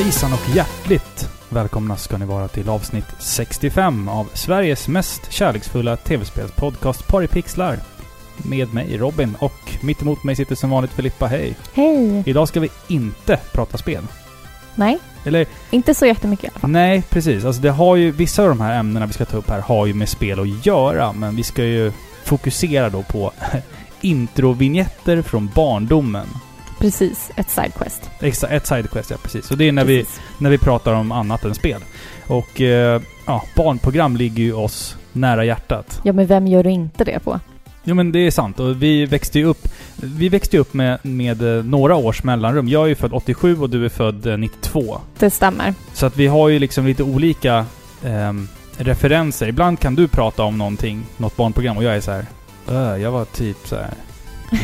Hejsan och hjärtligt välkomna ska ni vara till avsnitt 65 av Sveriges mest kärleksfulla tv-spelspodcast Paripixlar. Med mig Robin och mitt emot mig sitter som vanligt Filippa. Hej! Hej! Idag ska vi inte prata spel. Nej, Eller inte så jättemycket i alla fall. nej, precis. Alltså det har ju, vissa av de här ämnena vi ska ta upp här har ju med spel att göra, men vi ska ju fokusera då på introvinjetter från barndomen. Precis, ett sidequest. Ett sidequest, ja precis. Och det är när vi, när vi pratar om annat än spel. Och eh, ja, barnprogram ligger ju oss nära hjärtat. Ja, men vem gör du inte det på? Jo men det är sant och vi växte ju upp Vi växte upp med, med eh, några års mellanrum. Jag är ju född 87 och du är född eh, 92. Det stämmer. Så att vi har ju liksom lite olika ehm, referenser. Ibland kan du prata om någonting, något barnprogram och jag är så här. "Öh, jag var typ så här.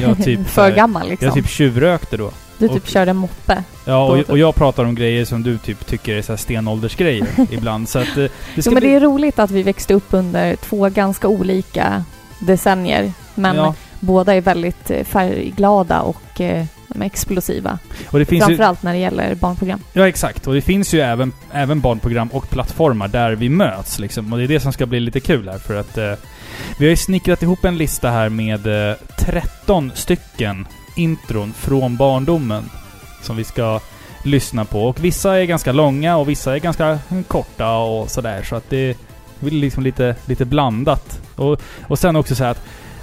Jag typ För gammal liksom. Jag typ tjuvrökte då. du typ och- körde moppe. Ja, Då och, typ. och jag pratar om grejer som du typ tycker är så här stenåldersgrejer ibland. Så att eh, det Jo, men bli... det är roligt att vi växte upp under två ganska olika decennier. Men Ja, båda är väldigt eh, färgglada och eh, explosiva. och det finns ju... Framförallt när det gäller barnprogram. Ja, exakt. Och det finns ju även, även barnprogram och plattformar där vi möts liksom. Och det är det som ska bli lite kul här för att eh, vi har ju snickrat ihop en lista här med eh, 13 stycken intron från barndomen som vi ska lyssna på. Och vissa är ganska långa och vissa är ganska korta och sådär. Så att det blir liksom lite, lite blandat. Och, och sen också så att,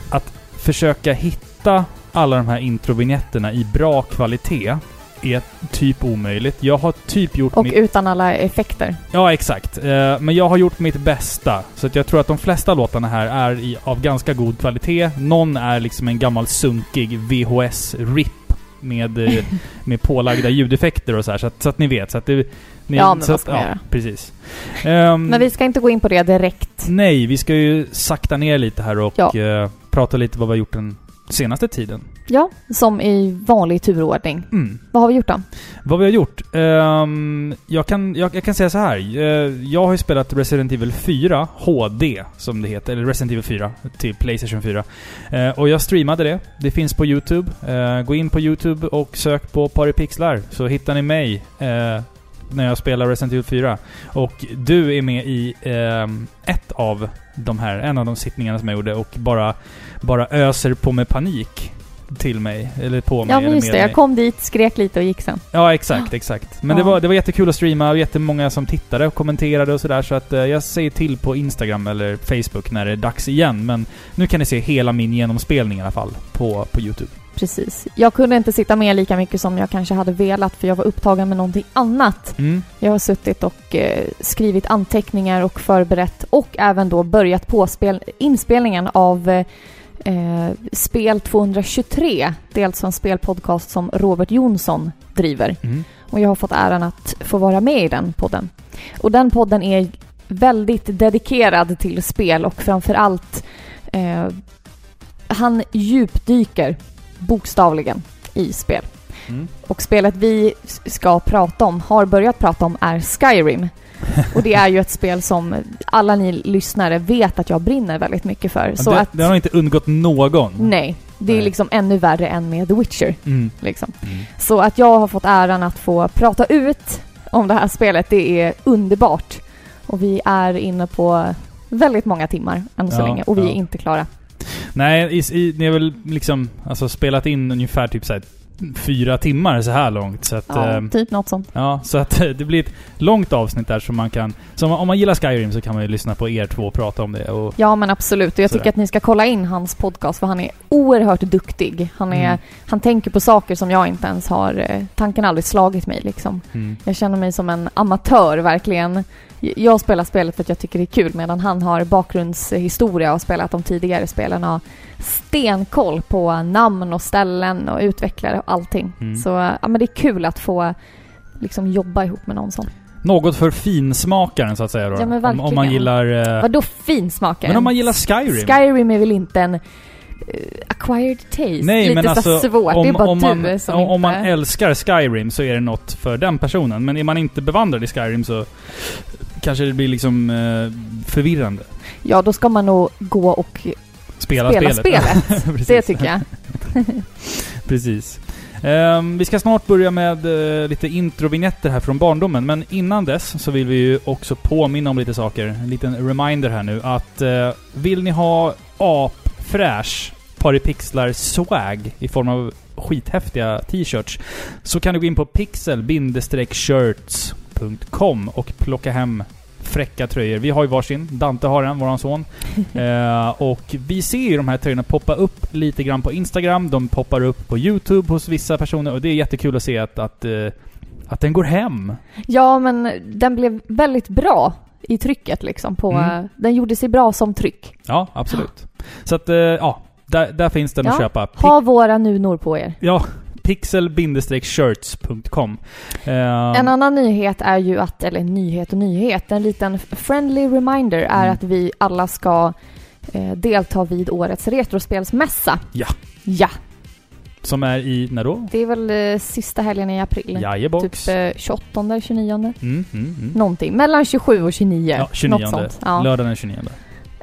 att försöka hitta alla de här introvinjetterna i bra kvalitet är typ omöjligt. Jag har typ gjort Och mitt... utan alla effekter. Ja, exakt. Eh, men jag har gjort mitt bästa. Så att jag tror att de flesta låtarna här är i, av ganska god kvalitet. Någon är liksom en gammal sunkig VHS-RIP med, eh, med pålagda ljudeffekter och så här. Så att, så att ni vet. Så att det, ni, Ja, men så vad att, ska man ja, göra? precis. Ehm, Men vi ska inte gå in på det direkt. Nej, vi ska ju sakta ner lite här och Ja. eh, prata lite vad vi har gjort den senaste tiden. Ja, som i vanlig turordning. Mm. Vad har vi gjort då? Vad vi har gjort? Ehm, jag, kan, jag, jag kan säga så här. Eh, jag har ju spelat Resident Evil 4 HD, som det heter. Eller Resident Evil 4 till Playstation 4. Eh, och jag streamade det. Det finns på YouTube. Eh, gå in på YouTube och sök på Paripixlar så hittar ni mig eh, när jag spelar Resident Evil 4. Och du är med i ehm, ett av de här, en av de sittningarna som jag gjorde och bara, bara öser på med panik till mig. Eller på mig. Ja, men just det. mig. Jag kom dit, skrek lite och gick sen. Ja, exakt, exakt. Men Ja. det, var, det var jättekul att streama och jättemånga som tittade och kommenterade och sådär. Så att eh, jag säger till på Instagram eller Facebook när det är dags igen. Men nu kan ni se hela min genomspelning i alla fall på, på YouTube. Precis. Jag kunde inte sitta med lika mycket som jag kanske hade velat för jag var upptagen med någonting annat. Mm. Jag har suttit och eh, skrivit anteckningar och förberett och även då börjat på spel, inspelningen av eh, eh, Spel 223. Det är alltså en spelpodcast som Robert Jonsson driver. Mm. Och jag har fått äran att få vara med i den podden. Och den podden är väldigt dedikerad till spel och framför allt eh, han djupdyker bokstavligen i spel. Mm. Och spelet vi ska prata om, har börjat prata om, är Skyrim. Och det är ju ett spel som alla ni lyssnare vet att jag brinner väldigt mycket för. Så det, att, det har inte undgått någon. nej, det är liksom ännu värre än med The Witcher. Mm. Liksom. Mm. Så att jag har fått äran att få prata ut om det här spelet, det är underbart. Och vi är inne på väldigt många timmar än så Ja, länge och vi ja. är inte klara. Nej, i, i, ni har väl liksom alltså, spelat in ungefär typ så här fyra timmar så här långt. Så att, Ja, ehm, typ något sånt. Ja, så att det blir ett långt avsnitt där som man kan... Så om man- gillar Skyrim så kan man ju lyssna på er två och prata om det. Och, Ja men absolut, och jag tycker att ni ska kolla in hans podcast för han är oerhört duktig. Han, är, Mm. han tänker på saker som jag inte ens har... eh, Tanken har aldrig slagit mig liksom. mm. Jag känner mig som en amatör verkligen. Jag spelar spelet för att jag tycker det är kul medan han har bakgrundshistoria och spelat de tidigare spelen och har stenkoll på namn och ställen och utvecklare och allting. Mm. Så ja, men det är kul att få liksom jobba ihop med någon sån. Något för finsmakaren så att säga då. Ja, men om, om man verkligen. gillar... eh, Vadå finsmakare? men om man gillar Skyrim? Skyrim är väl inte en acquired taste? Nej, Lite men så alltså svårt. om, det är bara om, du man, som om, inte... om man älskar Skyrim så är det något för den personen. Men är man inte bevandrad i Skyrim så kanske det blir liksom eh, förvirrande. Ja, då ska man nog gå och Spela, spela spelet. spelet. Det tycker jag. Precis. Ehm, vi ska snart börja med uh, lite introvignetter här från barndomen, men innan dess så vill vi ju också påminna om lite saker. En liten reminder här nu att uh, vill ni ha apfräsch Paripixlar swag i form av skithäftiga t-shirts så kan du gå in på pixel-shirts.com och plocka hem fräcka tröjor. Vi har ju varsin. Dante har en, våran son. eh, och vi ser ju de här tröjorna poppa upp lite grann på Instagram. De poppar upp på YouTube hos vissa personer och det är jättekul att se att, att, eh, att den går hem. Ja, men den blev väldigt bra i trycket liksom. På, Mm. Den gjorde sig bra som tryck. Ja, absolut. Så att, eh, ja. Där, där finns den att Ja. köpa. Pi- Ha våra nunor på er. ja, pixel-shirts.com. Eh, En annan nyhet är ju att, eller nyhet och nyhet, en liten friendly reminder är Mm. att vi alla ska eh, delta vid årets retrospelsmässa. Ja. Ja, som är i, när då? det är väl eh, sista helgen i april. Jajebox. Typ eh, 28, 29, Mm, mm, mm. någonting. Mellan 27 och 29. Ja, 29. Något sånt. Ja. Lördagen den 29.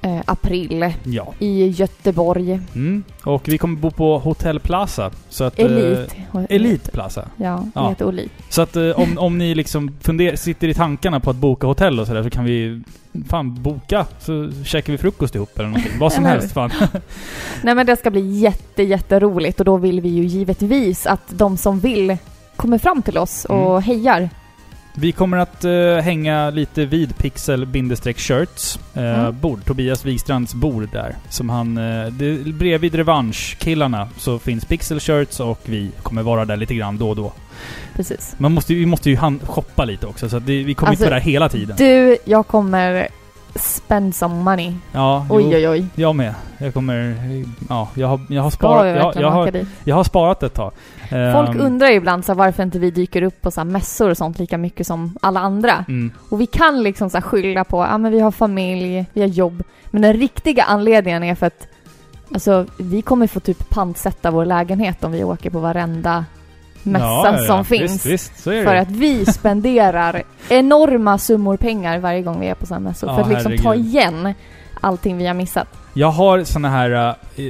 Eh, april Ja. i Göteborg. Mm. Och vi kommer bo på Hotel Plaza. Så att, eh, Elit. Elite Plaza. Ja, Ja. heter Olit. Så att eh, om, om ni liksom funder, sitter i tankarna på att boka hotell och sådär så kan vi fan boka. Så käkar vi frukost ihop eller någonting. Vad som helst fan. Nej men det ska bli jätte, jätteroligt och då vill vi ju givetvis att de som vill kommer fram till oss och Mm. hejar. Vi kommer att eh, hänga lite vid Pixel-shirts eh, Mm. bord. Tobias Wikstrands bord där. Som han... Eh, det, bredvid Revansch-killarna så finns Pixel Shirts och vi kommer vara där lite grann då och då. Precis. Man måste, vi måste ju han, shoppa lite också så det, vi kommer Alltså, inte vara där hela tiden. Du, jag kommer spend some money. Ja, Oj, jo, oj, oj. jag med. Jag kommer... Ja, jag har, jag har Ska sparat... Jag, jag, har, jag har sparat ett tag. Folk Ehm, undrar ju ibland så varför inte vi dyker upp på så mässor och sånt lika mycket som alla andra. Mm, Och vi kan liksom så skylla på, ja men vi har familj, vi har jobb. Men den riktiga anledningen är för att Alltså, vi kommer få typ pantsätta vår lägenhet om vi åker på varenda mässa ja, ja, ja. som finns. Visst, visst, För att vi spenderar enorma summor pengar varje gång vi är på sådana mässor. Ja, för att liksom ta herregud. igen allting vi har missat. Jag har såna här... eh,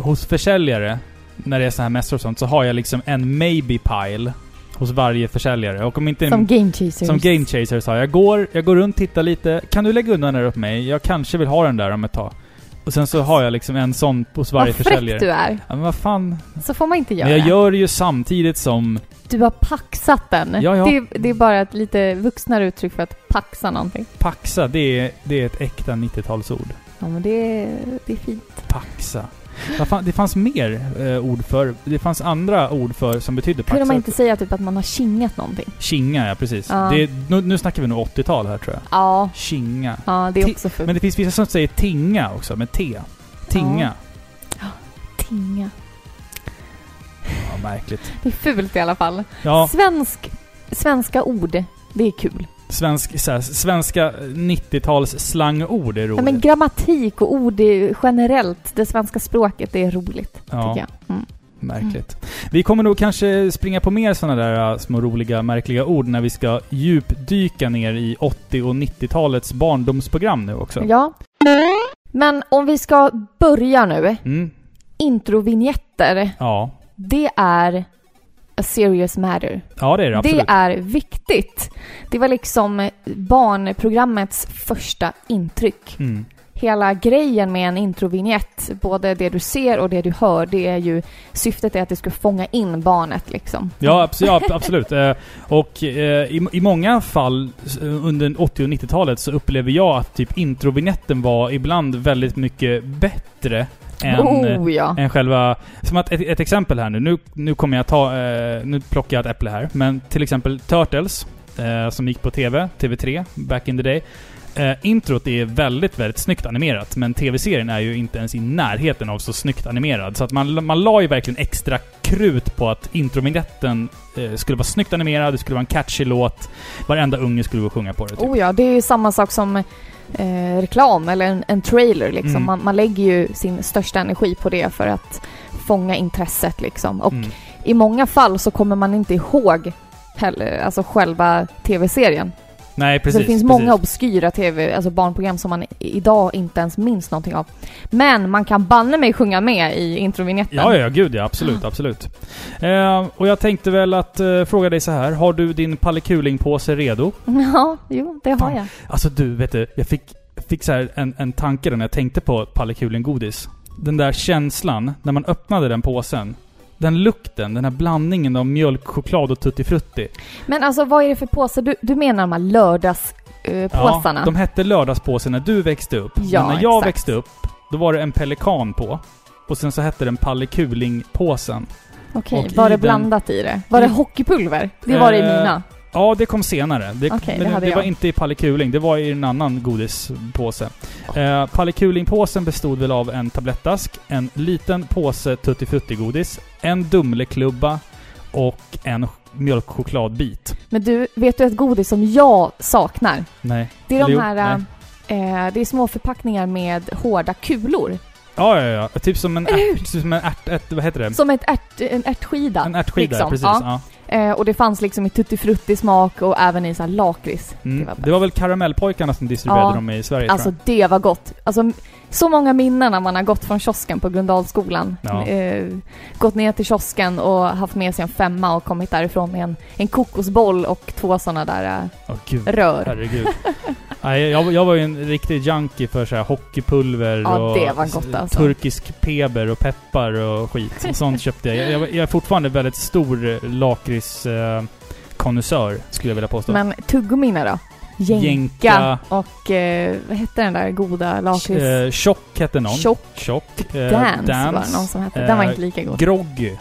hos försäljare, när det är såna här mässor och sånt, så har jag liksom en maybe pile hos varje försäljare. Och om inte... Som game chasers. som game chasers har jag. Jag går, jag går runt, tittar lite. Kan du lägga undan den där åt mig? Jag kanske vill ha den där om ett tag. Och sen så har jag liksom en sån hos varje Vad fräck försäljare. du är. Ja, men vad fan. Så får man inte göra. Men jag gör det ju samtidigt som... Du har paxat den. Ja, ja. Det, det är bara ett lite vuxnare uttryck för att paxa någonting. Paxa, det är, det är ett äkta 90-talsord. Ja, men det, det är fint. Paxa. Fan, det fanns mer eh, ord för... Det fanns andra ord för som betydde paxa. Kunde man inte säga typ att man har kingat någonting? Kinga, ja precis. Ja. Det nu, nu snackar vi nog 80-tal här tror jag. Ja, Kinga. ja det är också fult. Men det finns vissa som säger tinga också, med T. Tinga. Tinga. Ja, märkligt. Det är fult i alla fall. Ja, Svensk, svenska ord, det är kul. Svensk, så här, svenska 90-tals slangord är Ja, roligt. men grammatik och ord är generellt, det svenska språket, det är roligt. Ja, Tycker jag. Mm. märkligt. Vi kommer nog kanske springa på mer sådana där äh, små roliga, märkliga ord när vi ska djupdyka ner i 80 och 90-talets barndomsprogram nu också. Ja. Men om vi ska börja nu. Mm. Introvinjetter, Ja. det är a serious matter. ja, det är det absolut. Det är viktigt. Det var liksom barnprogrammets första intryck. Mm. Hela grejen med en introvinjett, både det du ser och det du hör, det är ju syftet är att det ska fånga in barnet liksom. Ja, abs- ja ab- absolut. Eh, och eh, i, i många fall s- under 80 och 90-talet så upplever jag att typ introvignetten var ibland väldigt mycket bättre än, oh ja. än själva... Som att ett, ett exempel här nu. Nu, nu kommer jag ta... Eh, nu plockar jag ett äpple här. Men till exempel Turtles, eh, som gick på TV, TV3, back in the day. Eh, introt är väldigt, väldigt snyggt animerat, men TV-serien är ju inte ens i närheten av så snyggt animerad. Så att man, man la ju verkligen extra krut på att introvignetten eh, skulle vara snyggt animerad, det skulle vara en catchy låt. Varenda unge skulle gå och sjunga på det. Typ. Oh ja, det är ju samma sak som eh, reklam eller en, en trailer liksom. Mm. Man, man lägger ju sin största energi på det för att fånga intresset liksom. Och Mm. i många fall så kommer man inte ihåg heller, alltså själva tv-serien. Nej, precis. så det finns precis. många obskyra tv, alltså barnprogram som man idag inte ens minns någonting av. Men man kan banne mig sjunga med i introvinjetten. Ja, ja, gud ja. Absolut, absolut. Eh, och jag tänkte väl att eh, fråga dig så här. Har du din Palle Kuling-påse redo? Ja, jo, det har jag. Alltså du, vet du. Jag fick, fick så här en, en tanke när jag tänkte på Palle Kuling-godis. Den där känslan när man öppnade den påsen. Den lukten, den här blandningen av mjölk, choklad och tutti frutti. Men alltså vad är det för påsar? Du, du menar de här lördagspåsarna? Ja, de hette lördagspåse när du växte upp. Ja, Men när jag exakt. växte upp, då var det en pelikan på. Och sen så hette den Palle Kuling-påsen. Okej, och var det den- blandat i det? Var det hockeypulver? Det var det i Eh, mina. Ja, det kom senare. Det, Okej, men det det var inte i Palle Kuling, det var i en annan godispåse. Eh, Palle Kuling-påsen bestod väl av en tablettask, en liten påse Tutti Frutti-godis, en Dumleklubba och en mjölkchokladbit. Men du, vet du ett godis som jag saknar? Nej. Det är de här... Eh, det är små förpackningar med hårda kulor. Ja, ja, ja. Typ som en ärt... Typ som en ärt... ärt vad heter det? Som ett ärt, en ärtskida. en ärtskida, liksom. precis. Ja. Ja. Eh, och det fanns liksom i tutti frutti smak och även i så här lakrits. Mm. Det var Det var väl Karamellpojkarna som distribuerade Ja. dem i Sverige, Alltså tror det var gott. Alltså så många minnen när man har gått från kiosken på Grundalsskolan. Ja. Eh, gått ner till kiosken och haft med sig en femma och kommit därifrån med en, en kokosboll och två sådana där jag. Åh gud. eh, rör. Herregud. Nej, jag, jag var ju en riktig junkie för så här hockeypulver Ja, och det var gott alltså. turkisk peber och peppar och skit. Sånt köpte jag. Jag, jag är fortfarande väldigt stor eh, lakrits eh, konnässör, skulle jag vilja påstå. Men tuggummina då? Jänka, Jänka. och eh, vad hette den där goda lakrits? Eh, Tjock hette någon. Tjock Tjock. Eh, Dance, var det någon som hette. Den var Eh, inte lika god. Groggy.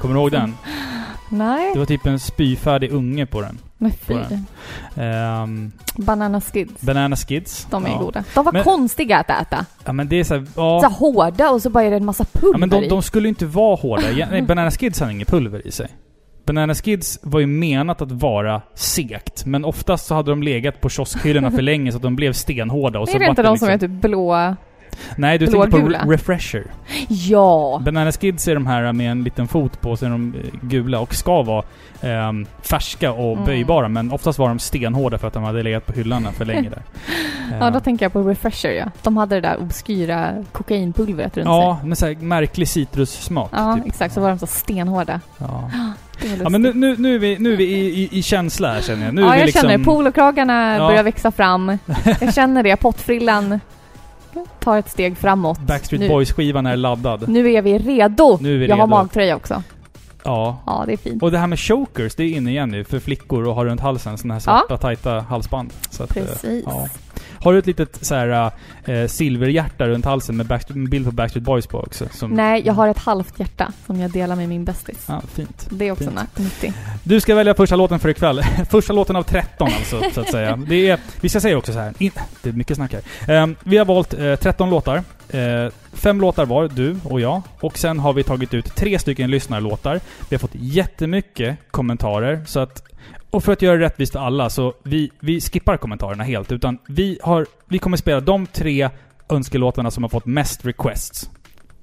Kommer du ihåg den? Nej, Det var typ en spyfärdig unge på den. Men fy. Ehm, Banana skids. Banana Skids. De är ja. goda. De var Men- konstiga att äta. Ja men det är Så ja. här hårda och så bara är det en massa pulver ja men de, i. de skulle inte vara hårda. Nej, Banana Skids hade inget pulver i sig. Banana Skids var ju menat att vara segt, men oftast så hade de legat på kioskhyllorna för länge så att de blev stenhårda och så är det inte de som är liksom- typ blå? Nej, du tänker på? Re- Refresher. Ja! Banana Skids är de här med en liten fot på, så är de eh, gula och ska vara ehm, färska och Mm. böjbara, men oftast var de stenhårda för att de hade legat på hyllorna för länge där. Ja, då Ehm, tänker jag på Refresher ja. De hade det där obskyra kokainpulvret runt sig. Ja, med såhär märklig citrussmak. Ja, typ. exakt. Så var de så stenhårda. Ja. Ja men nu, nu, nu är vi, nu är vi i, i, i känsla här känner jag. Nu är ja, vi jag liksom, känner polokragarna Ja. börjar växa fram. Jag känner det. Pottfrillan tar ett steg framåt. Backstreet Boys-skivan är laddad. Nu är vi redo. Nu är vi jag har magtröja också. Ja. Ja, det är fint. Och det här med chokers, det är inne igen nu för flickor och har runt halsen såna här svarta tajta halsband. Så att, eh, Precis. ja. Har du ett litet så här eh, silverhjärta runt halsen med, med bild på Backstreet Boys på också? Som, Nej, jag har ett halvt hjärta som jag delar med min bästis. Ja, fint. Det är också Fint. nyttigt. Du ska välja första låten för ikväll. första låten av 13 alltså, så att säga. Det är, vi ska säga också så här. In, det är mycket snack här. Ehm, vi har valt eh, 13 låtar. Eh, fem låtar var, du och jag. Och sen har vi tagit ut tre stycken lyssnarlåtar. Vi har fått jättemycket kommentarer, så att... Och för att göra det rättvist för alla, så vi, vi skippar kommentarerna helt. Utan vi har... Vi kommer spela de tre önskelåtarna som har fått mest requests.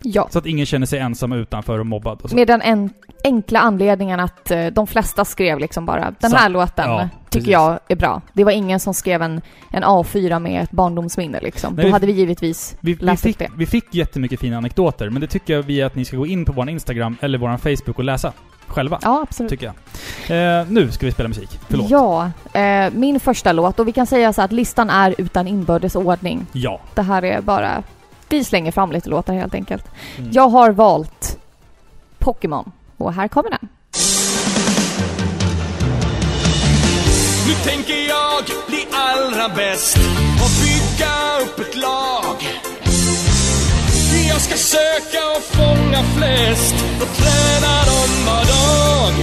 Ja. Så att ingen känner sig ensam utanför och mobbad och så. Med den en, enkla anledningen att eh, de flesta skrev liksom bara den här Sant. låten Ja, tycker precis. jag är bra. Det var ingen som skrev en, en A4 med ett barndomsminne liksom. Nej, Då vi- hade vi givetvis Vi, vi, läst upp fick, det. vi fick jättemycket fina anekdoter, men det tycker jag vi att ni ska gå in på vår Instagram eller vår Facebook och läsa själva. Ja, absolut. Tycker jag. Eh, nu ska vi spela musik. Förlåt. Ja, eh, min första låt och vi kan säga så att listan är utan inbördes ordning. Ja. Det här är bara... Vi slänger fram lite låtar helt enkelt. Mm. Jag har valt Pokémon och här kommer den. Nu tänker jag bli allra bäst och bygga upp ett lag. Jag ska söka och fånga flest och träna dem var dag.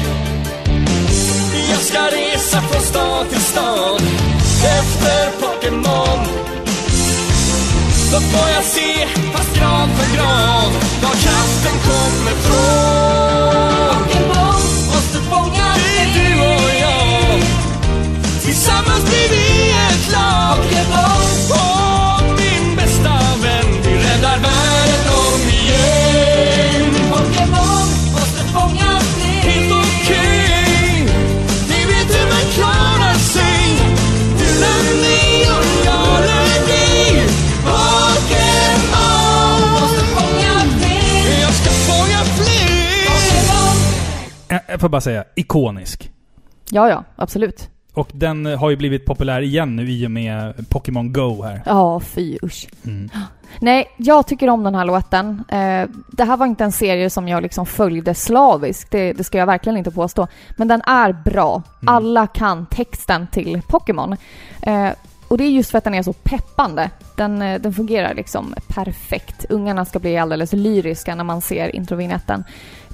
Jag ska resa från stad till stad efter Pokémon. Då får jag se, fast grav för grav, var kraften kommer från. Pokémon måste fånga Det är du och jag. Tillsammans blir vi ett lag Pokémon jag får bara säga, ikonisk. Ja, ja, absolut. Och den har ju blivit populär igen nu i och med Pokémon Go här. Ja, fy usch. Mm. Nej, jag tycker om den här låten. Eh, det här var inte en serie som jag liksom följde slaviskt, det, det ska jag verkligen inte påstå. Men den är bra. Mm. Alla kan texten till Pokémon. Och det är just för att den är så peppande. Den, eh, den fungerar liksom perfekt. Ungarna ska bli alldeles lyriska när man ser introvinjetten.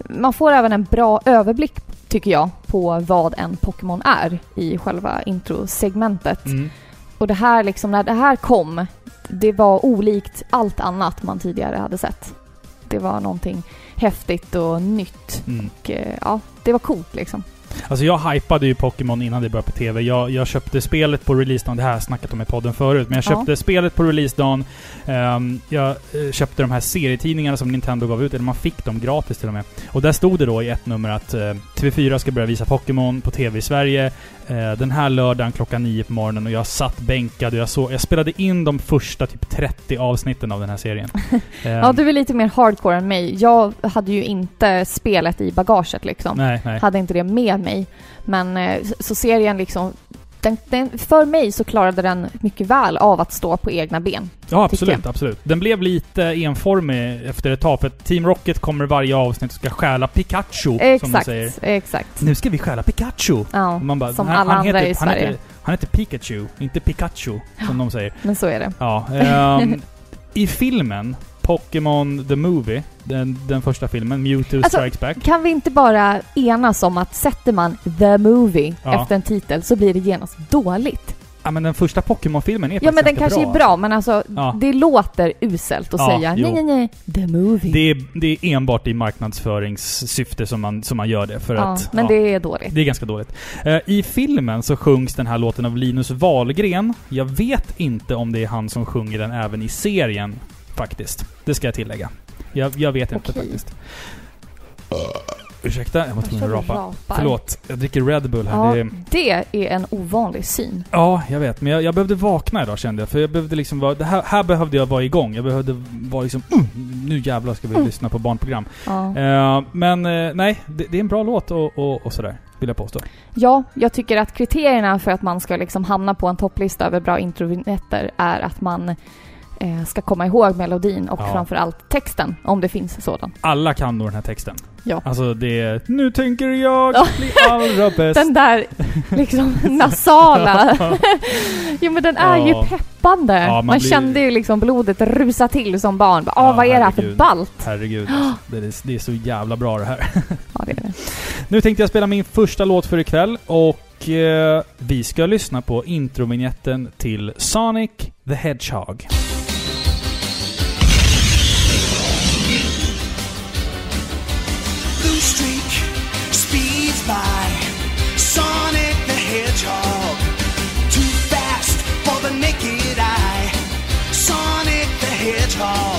Man får även en bra överblick, tycker jag, på vad en Pokémon är i själva introsegmentet. Mm. Och det här liksom, när det här kom, det var olikt allt annat man tidigare hade sett. Det var någonting häftigt och nytt. Mm. Och eh, ja, det var coolt liksom. Alltså jag hypade ju Pokémon innan det började på TV. Jag, jag köpte spelet på releasedagen, det här har jag snackat om i podden förut, men jag Ja. köpte spelet på releasedagen. Um, jag eh, köpte de här serietidningarna som Nintendo gav ut, eller man fick dem gratis till och med. Och där stod det då i ett nummer att eh, TV4 ska börja visa Pokémon på TV i Sverige eh, den här lördagen klockan nio på morgonen och jag satt bänkad och jag, såg, jag spelade in de första typ 30 avsnitten av den här serien. Ehm, Ja, du är lite mer hardcore än mig. Jag hade ju inte spelet i bagaget liksom. Nej, nej. Hade inte det med mig. Men eh, så- så serien liksom, den, den, för mig så klarade den mycket väl av att stå på egna ben. Ja, absolut, absolut. Den blev lite enformig efter ett tag, för Team Rocket kommer varje avsnitt och ska stjäla Pikachu, som de Exakt, säger. exakt. Nu ska vi stjäla Pikachu! Ja, Och man bara, som han, alla han andra heter, i han Sverige. heter, han heter Pikachu, inte Pikachu, som de säger. men så är det. Ja. ehm, I filmen, Pokémon The Movie, den, den första filmen, Mewtwo Alltså, Strikes Back. Kan vi inte bara enas om att sätter man The Movie Ja. efter en titel så blir det genast dåligt? Ja men den första Pokémon-filmen är Ja men den kanske är bra, men alltså Ja. det låter uselt att Ja, säga jo. nej, nej, nej, The Movie. Det är, det är enbart i marknadsföringssyfte som man, som man gör det. För ja, att, men det är dåligt. det är ganska dåligt. Eh, I filmen så sjungs den här låten av Linus Wahlgren. Jag vet inte om det är han som sjunger den även i serien, faktiskt. Det ska jag tillägga. Jag, jag vet inte Okej. faktiskt. Ursäkta, jag var tvungen att rapa. rapar. Förlåt, jag dricker Red Bull här. Ja, Det är, det är en ovanlig syn. ja, jag vet. Men jag, jag behövde vakna idag kände jag. För jag behövde liksom vara... Det här, här behövde jag vara igång. Jag behövde vara liksom... Mm, nu jävlar ska vi Mm. lyssna på barnprogram. Ja. Eh, men eh, nej, det, det är en bra låt och, och, och sådär. Vill jag påstå. ja, jag tycker att kriterierna för att man ska liksom hamna på en topplista över bra introvinjetter är att man ska komma ihåg melodin och Ja. framförallt texten, om det finns sådan. Alla kan nog den här texten. Ja. Alltså det är... Nu tänker jag Ja. bli allra bäst. Den där liksom nasala. jo men den är Ja. ju peppande. Ja, man man blir- kände ju liksom blodet rusa till som barn. Bara, Ja, vad är det här för balt? Herregud alltså. det, är, det är så jävla bra det här. Ja, det är det. Nu tänkte jag spela min första låt för ikväll och eh, vi ska lyssna på introvignetten till Sonic the Hedgehog. Blue streak speeds by. Sonic the Hedgehog, too fast for the naked eye. Sonic the Hedgehog,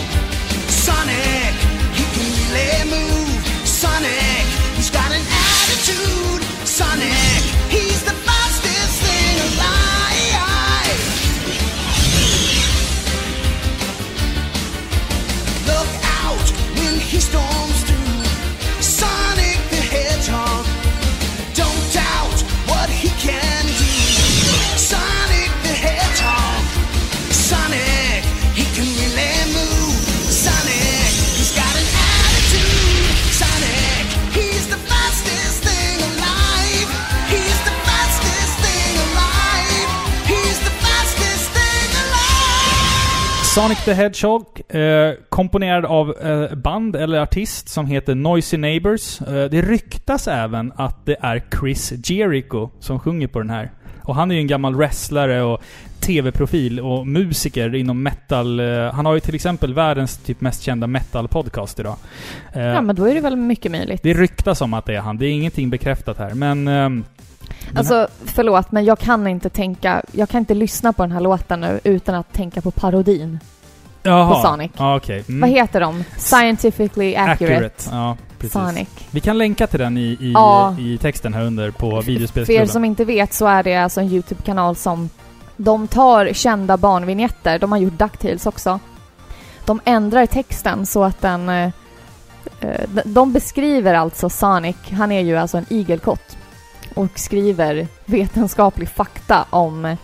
the Hedgehog, eh, komponerad av eh, band eller artist som heter Noisy Neighbors. Eh, det ryktas även att det är Chris Jericho som sjunger på den här. Och han är ju en gammal wrestlare och TV-profil och musiker inom metal. Eh, han har ju till exempel världens typ mest kända metal-podcast idag. Eh, Ja, men då är det väl mycket möjligt. Det ryktas om att det är han. Det är ingenting bekräftat här, men... den Alltså, förlåt, men jag kan inte tänka... Jag kan inte lyssna på den här låten nu utan att tänka på parodin. Jaha. på Sonic. Ja, okej. Mm. Vad heter de? Scientifically accurate. Ja, precis. Sonic. Vi kan länka till den i, i, Ja. i texten här under på För er videospelsklubben. som inte vet så är det alltså en YouTube-kanal som... De tar kända barnvinjetter, de har gjort DuckTales också. De ändrar texten så att den... eh, eh, de- beskriver alltså Sonic, han är ju alltså en igelkott och skriver vetenskaplig fakta om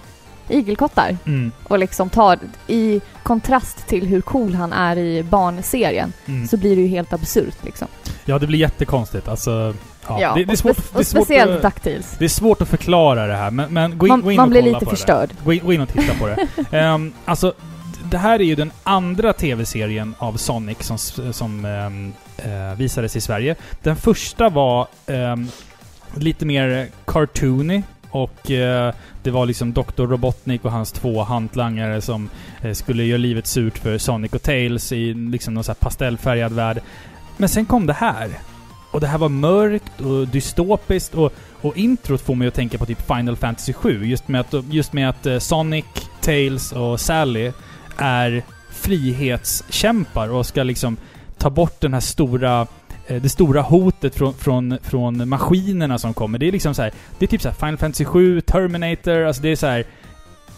igelkottar Mm. och liksom tar i kontrast till hur cool han är i barnserien Mm. så blir det ju helt absurt liksom. Ja, det blir jättekonstigt. Alltså, ja. det, det, är svårt, det, är svårt speciellt att, DuckTales. det är svårt att förklara det här, men, men gå in, Man, gå in man och blir kolla lite på det. förstörd. Gå in, gå in och titta på det. Ehm, alltså, det här är ju den andra tv-serien av Sonic som, som ehm, eh, visades i Sverige. Den första var ehm, lite mer cartoony och eh, det var liksom Dr. Robotnik och hans två hantlangare som eh, skulle göra livet surt för Sonic och Tails i liksom någon så här pastellfärgad värld. Men sen kom det här. Och det här var mörkt och dystopiskt och, och introt får mig att tänka på typ Final Fantasy 7. Just med att, just med att eh, Sonic, Tails och Sally är frihetskämpar och ska liksom ta bort den här stora det stora hotet från, från, från maskinerna som kommer. Det är liksom så här, Det är typ så här Final Fantasy 7, Terminator, alltså det är så här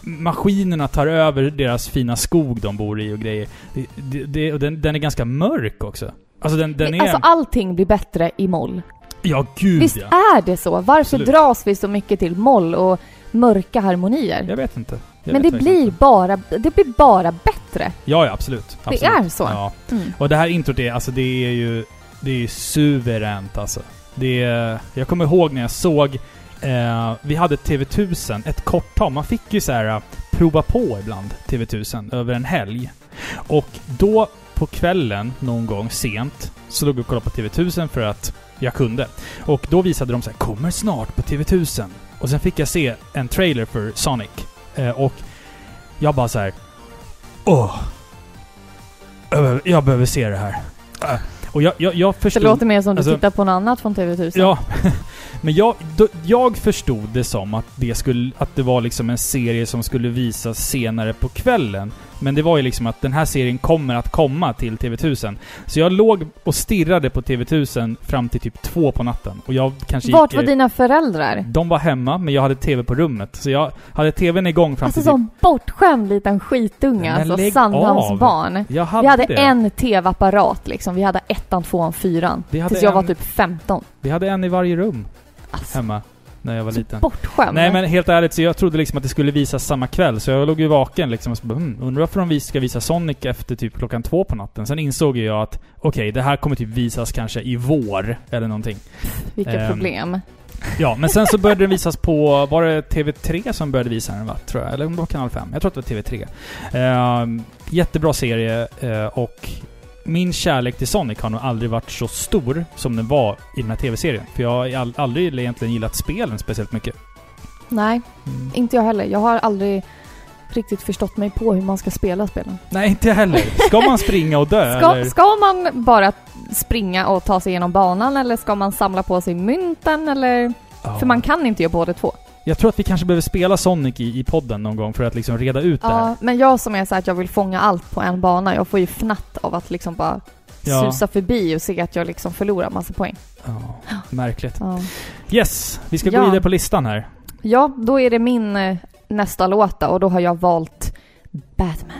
Maskinerna tar över deras fina skog de bor i och grejer. Det, det, det, och den, den är ganska mörk också. Alltså den, den är... Alltså allting blir bättre i moll. ja, gud Visst ja. är det så? Varför Absolut. dras vi så mycket till moll och mörka harmonier? Jag vet inte. Jag Men vet det blir, inte. bara, det blir bara bättre. Ja, ja, absolut. absolut. Det är så. Ja. Mm. Och det här introt är, alltså det är ju... Det är ju suveränt alltså. Det är... Jag kommer ihåg när jag såg... Eh, vi hade TV1000, ett kort tag. Man fick ju så här eh, prova på ibland TV1000 över en helg. Och då på kvällen, någon gång sent, så låg jag och kollade på TV1000 för att jag kunde. Och då visade de så här, kommer snart på TV1000. Och sen fick jag se en trailer för Sonic. Eh, och jag bara så här. Åh! Jag behöver, jag behöver se det här. Äh. Och jag, jag, jag Det förstod... låter mer som du alltså- tittar på något annat från TV1000. Ja, men jag, då, jag förstod det som att det, skulle, att det var liksom en serie som skulle visas senare på kvällen. Men det var ju liksom att den här serien kommer att komma till TV1000. Så jag låg och stirrade på TV1000 fram till typ två på natten. Och jag kanske Vart gick... var dina föräldrar? De var hemma, men jag hade TV på rummet. Så jag hade TVn igång fram Alltså till typ... som bortskämd liten skitunge, alltså Sandhamns barn. Jag hade Vi hade det. en TV-apparat liksom. Vi hade ettan, tvåan, fyran. Tills jag var en- typ 15. Vi hade en i varje rum Alltså, hemma. När jag var liten. bortskämd. Nej men helt ärligt, så jag trodde liksom att det skulle visas samma kväll. Så jag låg ju vaken liksom och så bara, hmm, undrar varför de ska visa Sonic efter typ klockan två på natten. Sen insåg jag att okej, det här kommer typ visas kanske i vår eller någonting. Vilka ehm, problem. Ja, men sen så började den visas på, var det TV3 som började visa den va? Tror jag. Eller om det var kanal 5. Jag tror att det var TV3. Ehm, jättebra serie eh, och min kärlek till Sonic har nog aldrig varit så stor som den var i den här TV-serien. För jag har aldrig egentligen gillat spelen speciellt mycket. Nej, Mm. inte jag heller. Jag har aldrig riktigt förstått mig på hur man ska spela spelen. Nej, inte jag heller. Ska man springa och dö Ska, eller? ska man bara springa och ta sig igenom banan eller ska man samla på sig mynten eller? Ja. För man kan inte göra båda två. Jag tror att vi kanske behöver spela Sonic i, i podden någon gång för att liksom reda ut det här. Ja, men jag som är så här att jag vill fånga allt på en bana, jag får ju fnatt av att liksom bara Ja. susa förbi och se att jag liksom förlorar massa poäng. Ja, märkligt. Ja. Yes, vi ska Ja. gå vidare på listan här. ja, då är det min eh, nästa låta och då har jag valt Batman.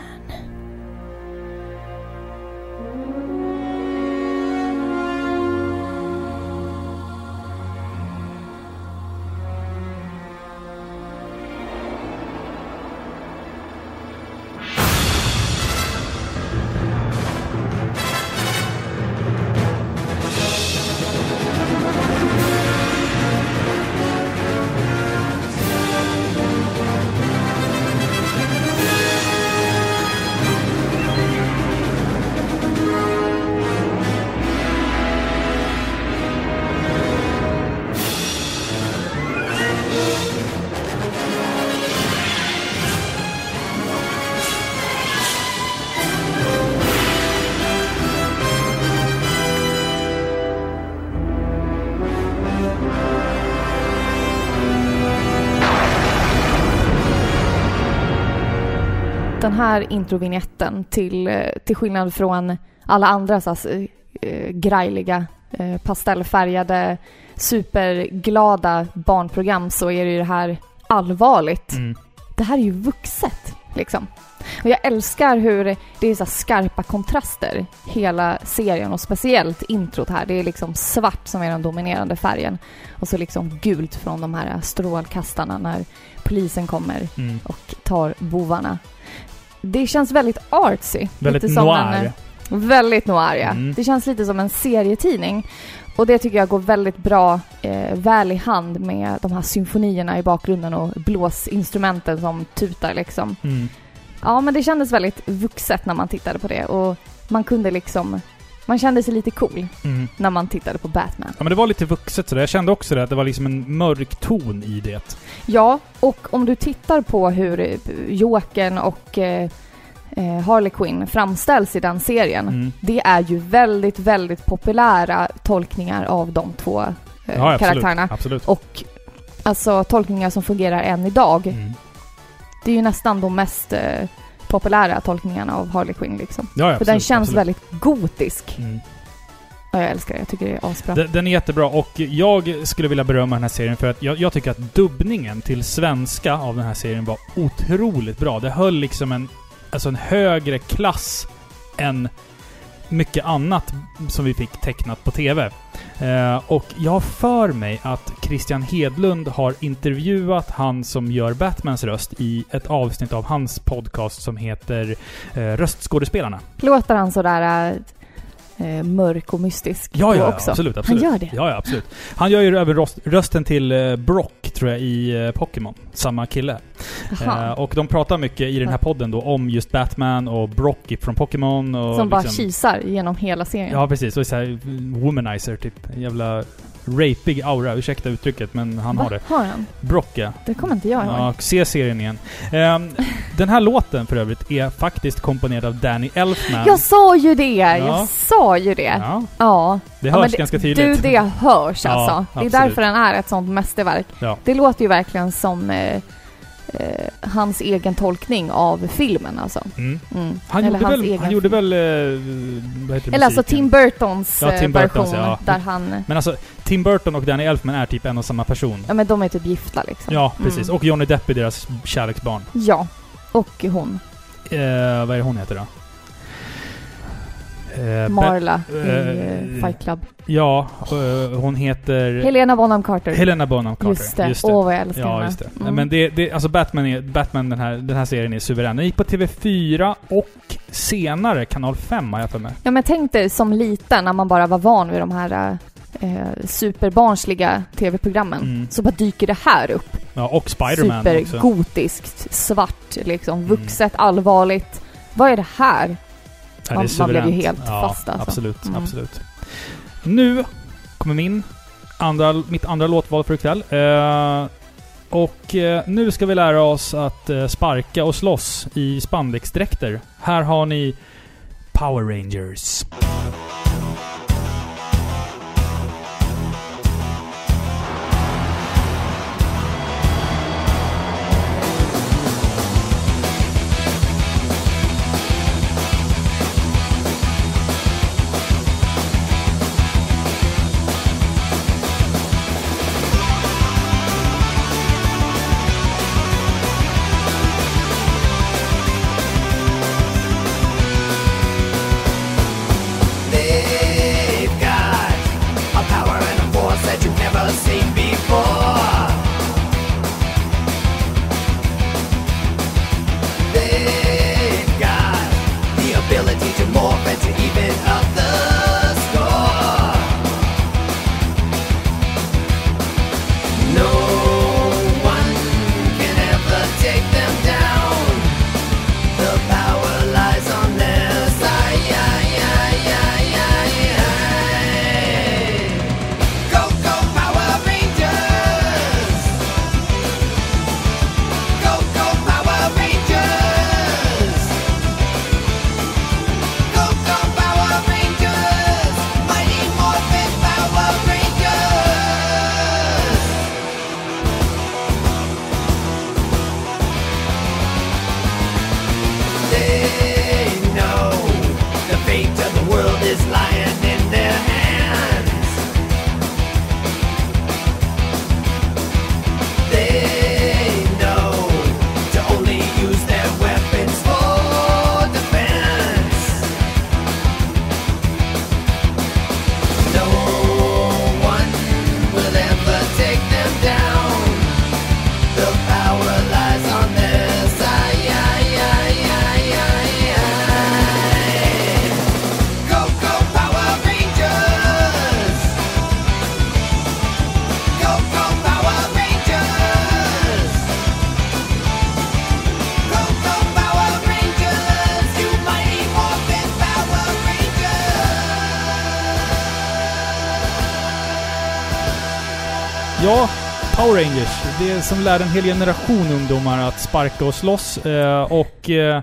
Den här introvignetten till, eh, till skillnad från alla andra så här, eh, grejliga, eh, pastellfärgade, superglada barnprogram så är det ju det här allvarligt. Mm. Det här är ju vuxet, liksom. Och jag älskar hur det är så skarpa kontraster hela serien och speciellt introt här. Det är liksom svart som är den dominerande färgen och så liksom gult från de här strålkastarna när polisen kommer Mm. och tar bovarna. Det känns väldigt artsy. Väldigt lite noir. En, väldigt noir, ja. Mm. Det känns lite som en serietidning. Och det tycker jag går väldigt bra, eh, väl i hand med de här symfonierna i bakgrunden och blåsinstrumenten som tutar liksom. Mm. Ja, men det kändes väldigt vuxet när man tittade på det och man kunde liksom... Man kände sig lite cool Mm. när man tittade på Batman. Ja men det var lite vuxet sådär. Jag kände också det, att det var liksom en mörk ton i det. Ja, och om du tittar på hur eh, Jokern och eh, eh, Harley Quinn framställs i den serien. Mm. Det är ju väldigt, väldigt populära tolkningar av de två eh, Ja, absolut. karaktärerna. Absolut. Och alltså tolkningar som fungerar än idag. Mm. Det är ju nästan de mest eh, populära tolkningarna av Harley Quinn liksom. Ja, ja, För den absolut, känns absolut. väldigt gotisk. Mm. Och jag älskar det. Jag tycker det är asbra. Den, den är jättebra och jag skulle vilja berömma den här serien för att jag, jag tycker att dubbningen till svenska av den här serien var otroligt bra. Det höll liksom en, alltså en högre klass än mycket annat som vi fick tecknat på TV. Eh, och jag har för mig att Christian Hedlund har intervjuat han som gör Batmans röst i ett avsnitt av hans podcast som heter eh, Röstskådespelarna. Låter han sådär eh, mörk och mystisk Ja, ja, ja också? absolut, absolut. Han gör det? Ja, ja, absolut. Han gör ju även röst, rösten till eh, Brock, tror jag, i eh, Pokémon. Samma kille. Jaha. Eh, och de pratar mycket i den här podden då om just Batman och Brock från Pokémon och Som bara liksom, kisar genom hela serien. Ja, precis. Och så här womanizer, typ. En jävla rapig aura. Ursäkta uttrycket, men han Va? har det. Har han? Brock, ja. Det kommer inte jag ihåg. Ja, se serien igen. Ehm, den här låten för övrigt är faktiskt komponerad av Danny Elfman. Jag sa ju det! Jag Ja. sa ju det! Ja. Ja, det Ja, hörs men det- ganska tydligt. Du, det hörs Ja, alltså. det är absolut. därför den är ett sånt mästerverk. Ja. Det låter ju verkligen som eh, eh, hans egen tolkning av filmen alltså. Mm. Mm. Han, gjorde väl, han gjorde väl... eh, Eller alltså musiken? Tim Burtons Ja, eh, Tim Burtons, version ja. där han... Men alltså, Tim Burton och Danny Elfman är typ en och samma person. Ja men de är typ gifta liksom. Ja, precis. Mm. Och Johnny Depp är deras kärleksbarn. Ja. Och hon. Eh, vad är det hon heter då? Eh, Marla i eh, Fight Club. Ja, eh, hon heter... Helena Bonham Carter. Helena Bonham Carter. Just det. Åh vad jag älskar Ja, henne. just det. Mm. Men det, det, alltså Batman, är, Batman den, här, den här serien är suverän. Den gick på TV4 och senare Kanal 5 har jag för mig. Ja men tänk dig som liten när man bara var van vid de här eh, superbarnsliga tv-programmen. Mm. Så bara dyker det här upp. Ja, och Spiderman också. Mm. Supergotiskt, svart liksom, vuxet, allvarligt. Vad är det här? Man- man blev ju helt ja, fast, alltså. Absolut, Mm. absolut. Nu kommer min andra, mitt andra låtval för ikväll. Eh, och eh, nu ska vi lära oss att eh, sparka och slåss i spandexdräkter. Här har ni Power Rangers. Det som lärde en hel generation ungdomar att sparka och slåss. Eh, och... Eh,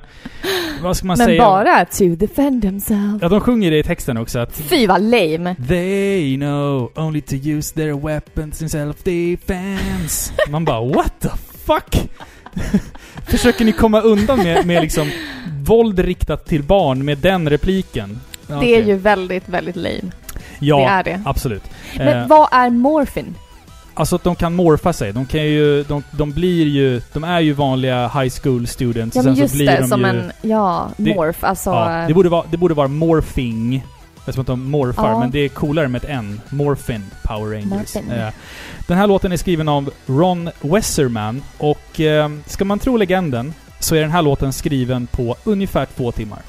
vad ska man Men säga? bara to defend themselves. Ja, de sjunger det i texten också att Fy vad lame. They know only to use their weapons in self-defense. Man bara what the fuck? Försöker ni komma undan med, med liksom våld riktat till barn med den repliken? Det är okej. ju väldigt, väldigt lame. Ja, det är det. absolut. Men Eh, vad är morphin? Alltså att de kan morfa sig. De kan ju... De, de blir ju... De är ju vanliga high school students. Ja men just det, de som ju, en, ja, Det- morph. Alltså, Ja, det borde vara, det borde vara morphing. Det är som att de morfar, Ja. men det är coolare med ett N. Morphin Power Rangers. Morphin. Eh, den här låten är skriven av Ron Wesserman och eh, ska man tro legenden så är den här låten skriven på ungefär två timmar.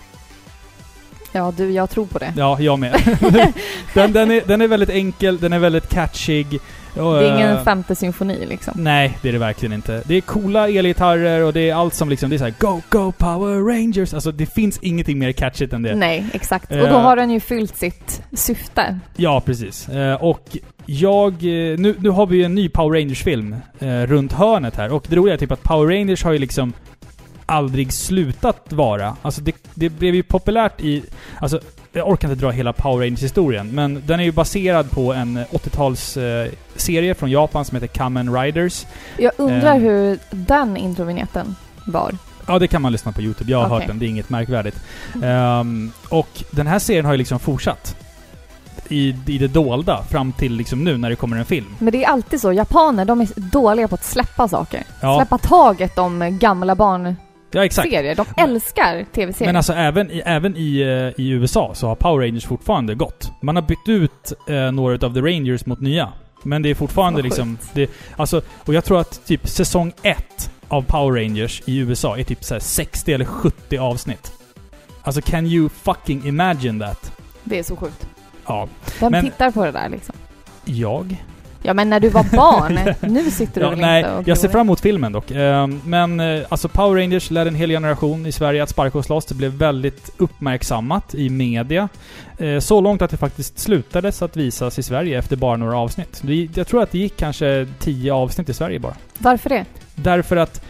ja du, jag tror på det. Ja, jag med. den, den, är, den är väldigt enkel, den är väldigt catchig. Och, Det är ingen eh, femte symfoni liksom. Nej, det är det verkligen inte. Det är coola elgitarrer och det är allt som liksom, det är såhär Go, go Power Rangers! Alltså det finns ingenting mer catchigt än det. Nej, exakt. Eh. Och då har den ju fyllt sitt syfte. Ja, precis. Eh, och jag... eh, Nu, nu har vi ju en ny Power Rangers-film eh, runt hörnet här. Och det roliga är typ att Power Rangers har ju liksom aldrig slutat vara. Alltså det, det blev ju populärt i... Alltså, jag orkar inte dra hela Power Rangers-historien, men den är ju baserad på en 80-tals eh, serie från Japan som heter Kamen Riders. Jag undrar Eh. hur den introvignetten var. Ja, det kan man lyssna på YouTube. Jag har Okej. hört den. Det är inget märkvärdigt. Ehm, och den här serien har ju liksom fortsatt. I, I det dolda fram till liksom nu när det kommer en film. Men det är alltid så. Japaner, de är dåliga på att släppa saker. Ja. Släppa taget om gamla barnserier. Ja, exakt. De älskar tv-serier. Men alltså även i, även i, eh, i USA så har Power Rangers fortfarande gått. Man har bytt ut eh, några av The Rangers mot nya. Men det är fortfarande Vad liksom... Det, alltså, och jag tror att typ säsong 1 av Power Rangers i USA är typ så här 60 eller 70 avsnitt. Alltså can you fucking imagine that? det är så sjukt. Ja. Vem Men- tittar på det där liksom? Jag? Ja men när du var barn, nu sitter du Ja, väl nej, inte och jag ser fram emot filmen dock. Ehm, men eh, alltså Power Rangers lärde en hel generation i Sverige att sparka och slåss. Det blev väldigt uppmärksammat i media. Eh, så långt att det faktiskt slutades att visas i Sverige efter bara några avsnitt. Jag tror att det gick kanske tio avsnitt i Sverige bara. Varför det? Därför att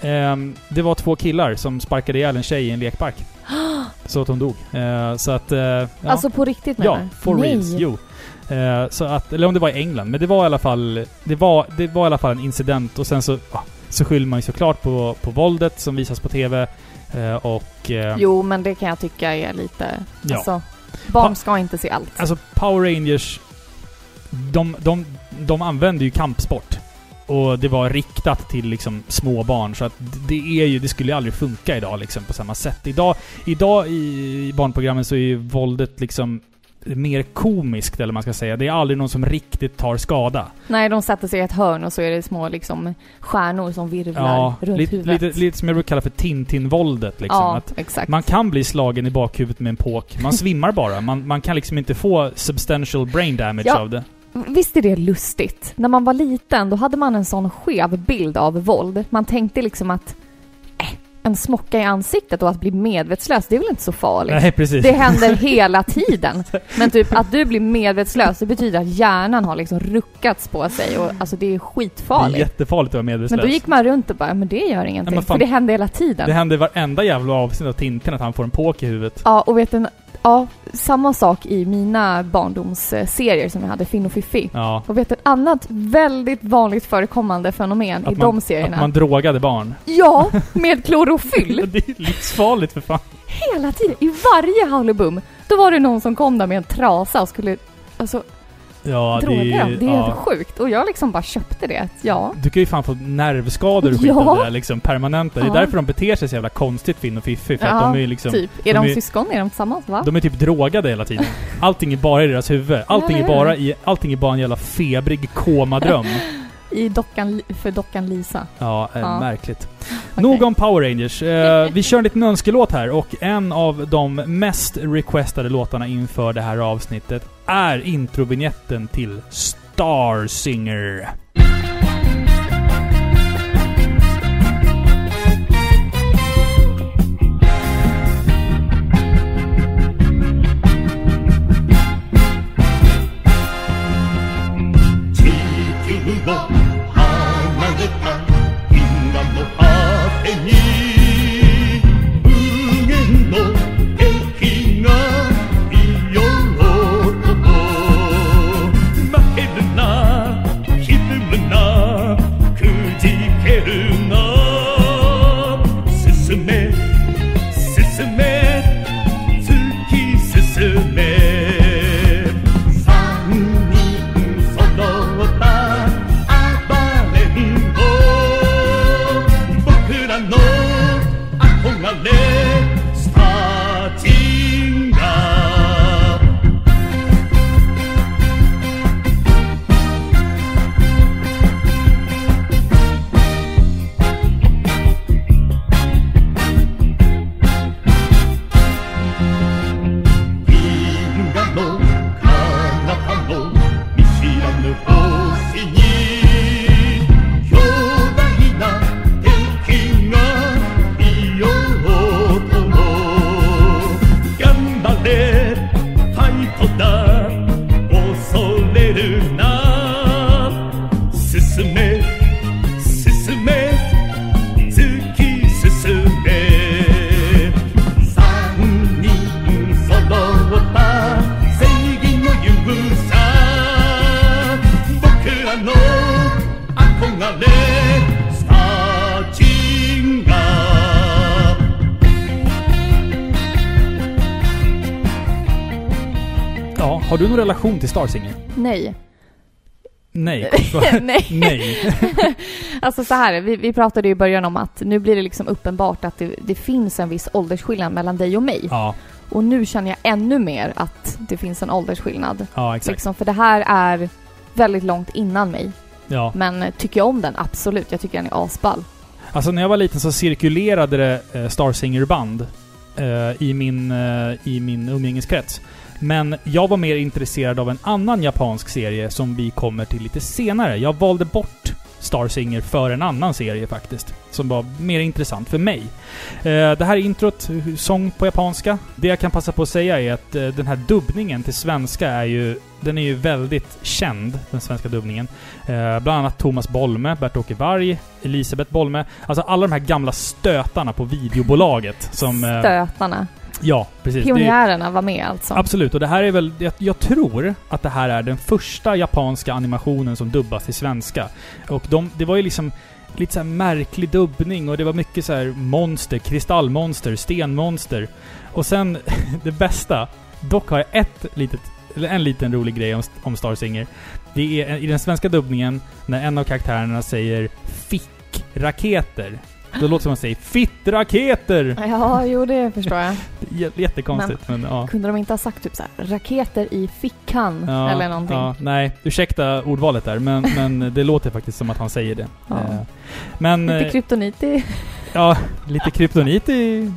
ehm, det var två killar som sparkade ihjäl en tjej i en lekpark. Så att hon dog. Eh, så att... ja. Alltså på riktigt menar Ja, du? for Nej. reals. Jo. Eh, så att, eller om det var i England, men det var i alla fall, det var, det var i alla fall en incident och sen så, ja, så skyller man ju såklart på, på våldet som visas på TV. eh, och... eh, Jo, men det kan jag tycka är lite... Ja. Alltså, barn Pa- ska inte se allt. Alltså Power Rangers, de, de, de använder ju kampsport. Och det var riktat till liksom små barn så att det är ju, det skulle ju aldrig funka idag liksom på samma sätt. Idag, idag i barnprogrammen så är ju våldet liksom mer komiskt eller man ska säga. Det är aldrig någon som riktigt tar skada. Nej, de sätter sig i ett hörn och så är det små liksom stjärnor som virvlar Ja, runt lite, huvudet. lite, lite som jag brukar kalla för Tintin-våldet liksom. ja, Att exakt. man kan bli slagen i bakhuvudet med en påk. Man svimmar bara. Man, man kan liksom inte få substantial brain damage Ja. av det. Visst är det lustigt? När man var liten, då hade man en sån skev bild av våld. Man tänkte liksom att en smocka i ansiktet och att bli medvetslös, det är väl inte så farligt? Nej, precis. Det händer hela tiden. Men typ att du blir medvetslös, det betyder att hjärnan har liksom ruckats på sig och alltså det är det är skitfarligt. jättefarligt att vara medvetslös. Men då gick man runt och bara, men det gör ingenting. fan. för det händer hela tiden. Det händer varenda jävla avsnitt av Tintin att han får en påk i huvudet. Ja, och vet du, ja, samma sak i mina barndomsserier som jag hade, Finn och Fiffi. Ja. Och vet ett annat väldigt vanligt förekommande fenomen i Att de Att serierna? man drogade barn. Ja, med klorofyll! det är livsfarligt för fan. Hela tiden, i varje Hallobum, då var det någon som kom där med en trasa och skulle, alltså, Ja, det är. Det är ja. helt sjukt. Och jag liksom bara köpte det. Ja. Du kan ju fan få nervskador och skit Ja. av det där liksom permanenta. Det är Ja. därför de beter sig så jävla konstigt Finn och Fiffi. För att Ja, de är liksom... typ. de Är de, är- syskon? Är de tillsammans? Va? De är typ drogade hela tiden. Allting är bara i deras huvud. Allting är bara i... Allting är bara en jävla febrig komadröm. I dockan, för dockan Lisa. Ja, eh, Ja. märkligt. Okej. Nog om Power Rangers. Eh, vi kör en liten önskelåt här och en av de mest requestade låtarna inför det här avsnittet är introvinjetten till Star Singer. Till Star Singer? Nej. Nej. Nej. Nej. Alltså så här, vi, vi pratade ju i början om att nu blir det liksom uppenbart att det, det finns en viss åldersskillnad mellan dig och mig. Ja, Och nu känner jag ännu mer att det finns en åldersskillnad. ja exakt. Liksom, för det här är väldigt långt innan mig. Ja. Men eh, tycker jag om den? Absolut. Jag tycker den är asball. Alltså när jag var liten så cirkulerade det eh, Star Singer-band eh, i, min, eh, i min umgängeskrets. Men jag var mer intresserad av en annan japansk serie som vi kommer till lite senare. Jag valde bort Star Singer för en annan serie faktiskt. Som var mer intressant för mig. Eh, det här introt, sång på japanska. Det jag kan passa på att säga är att eh, den här dubbningen till svenska är ju... Den är ju väldigt känd, den svenska dubbningen. Eh, bland annat Thomas Bolme, Bert-Åke Varg, Elisabeth Bolme. Alltså alla de här gamla stötarna på videobolaget som... Stötarna ja, precis. Det är- Pionjärerna var med alltså. Absolut, och det här är väl... Jag, jag tror att det här är den första japanska animationen som dubbas till svenska. Och de, det var ju liksom lite så märklig dubbning och det var mycket så här monster, kristallmonster, stenmonster. Och sen, det bästa, dock har jag ett litet, eller en liten rolig grej om, om Star Singer. Det är i den svenska dubbningen när en av karaktärerna säger fick-raketer. Då låter det som att man säger fitt-raketer! Ja, jo det förstår jag. J- Jättekonstigt, men, ja. Kunde de inte ha sagt typ så här, raketer i fickan Ja, eller någonting? Ja, nej, ursäkta ordvalet där, men, men det låter faktiskt som att han säger det. Ja. Eh, Men, Lite eh, kryptonit i... ja, lite kryptonit i...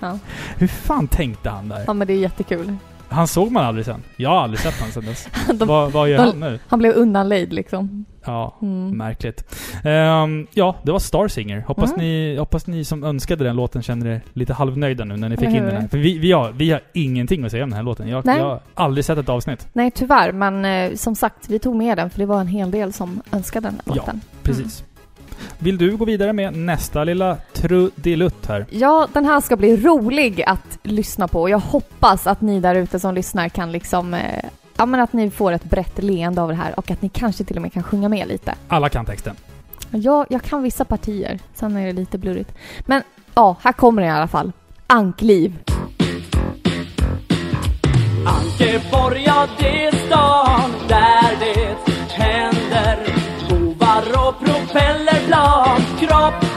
Ja. Hur fan tänkte han där? ja, men det är jättekul. Han såg man aldrig sen. Jag har aldrig sett han sen dess. De, vad, vad gör de- han nu? han blev undanlejd liksom. Ja, Mm. märkligt. Ehm, ja, det var Star Singer. Hoppas, Mm. ni, hoppas ni som önskade den låten känner er lite halvnöjda nu när ni fick in den här. För vi, vi, har, vi har ingenting att säga om den här låten. Jag, jag har aldrig sett ett avsnitt. Nej, tyvärr. Men eh, som sagt, vi tog med den för det var en hel del som önskade den Ja. låten. Precis. Vill du gå vidare med nästa lilla trudelutt här? Ja, den här ska bli rolig att lyssna på. Jag hoppas att ni där ute som lyssnar kan liksom... Eh, ja, men att ni får ett brett leende av det här och att ni kanske till och med kan sjunga med lite. Alla kan texten. Jag, jag kan vissa partier, sen är det lite blurrigt. Men ja, här kommer det i alla fall. Ankliv. Ankeborg, ja det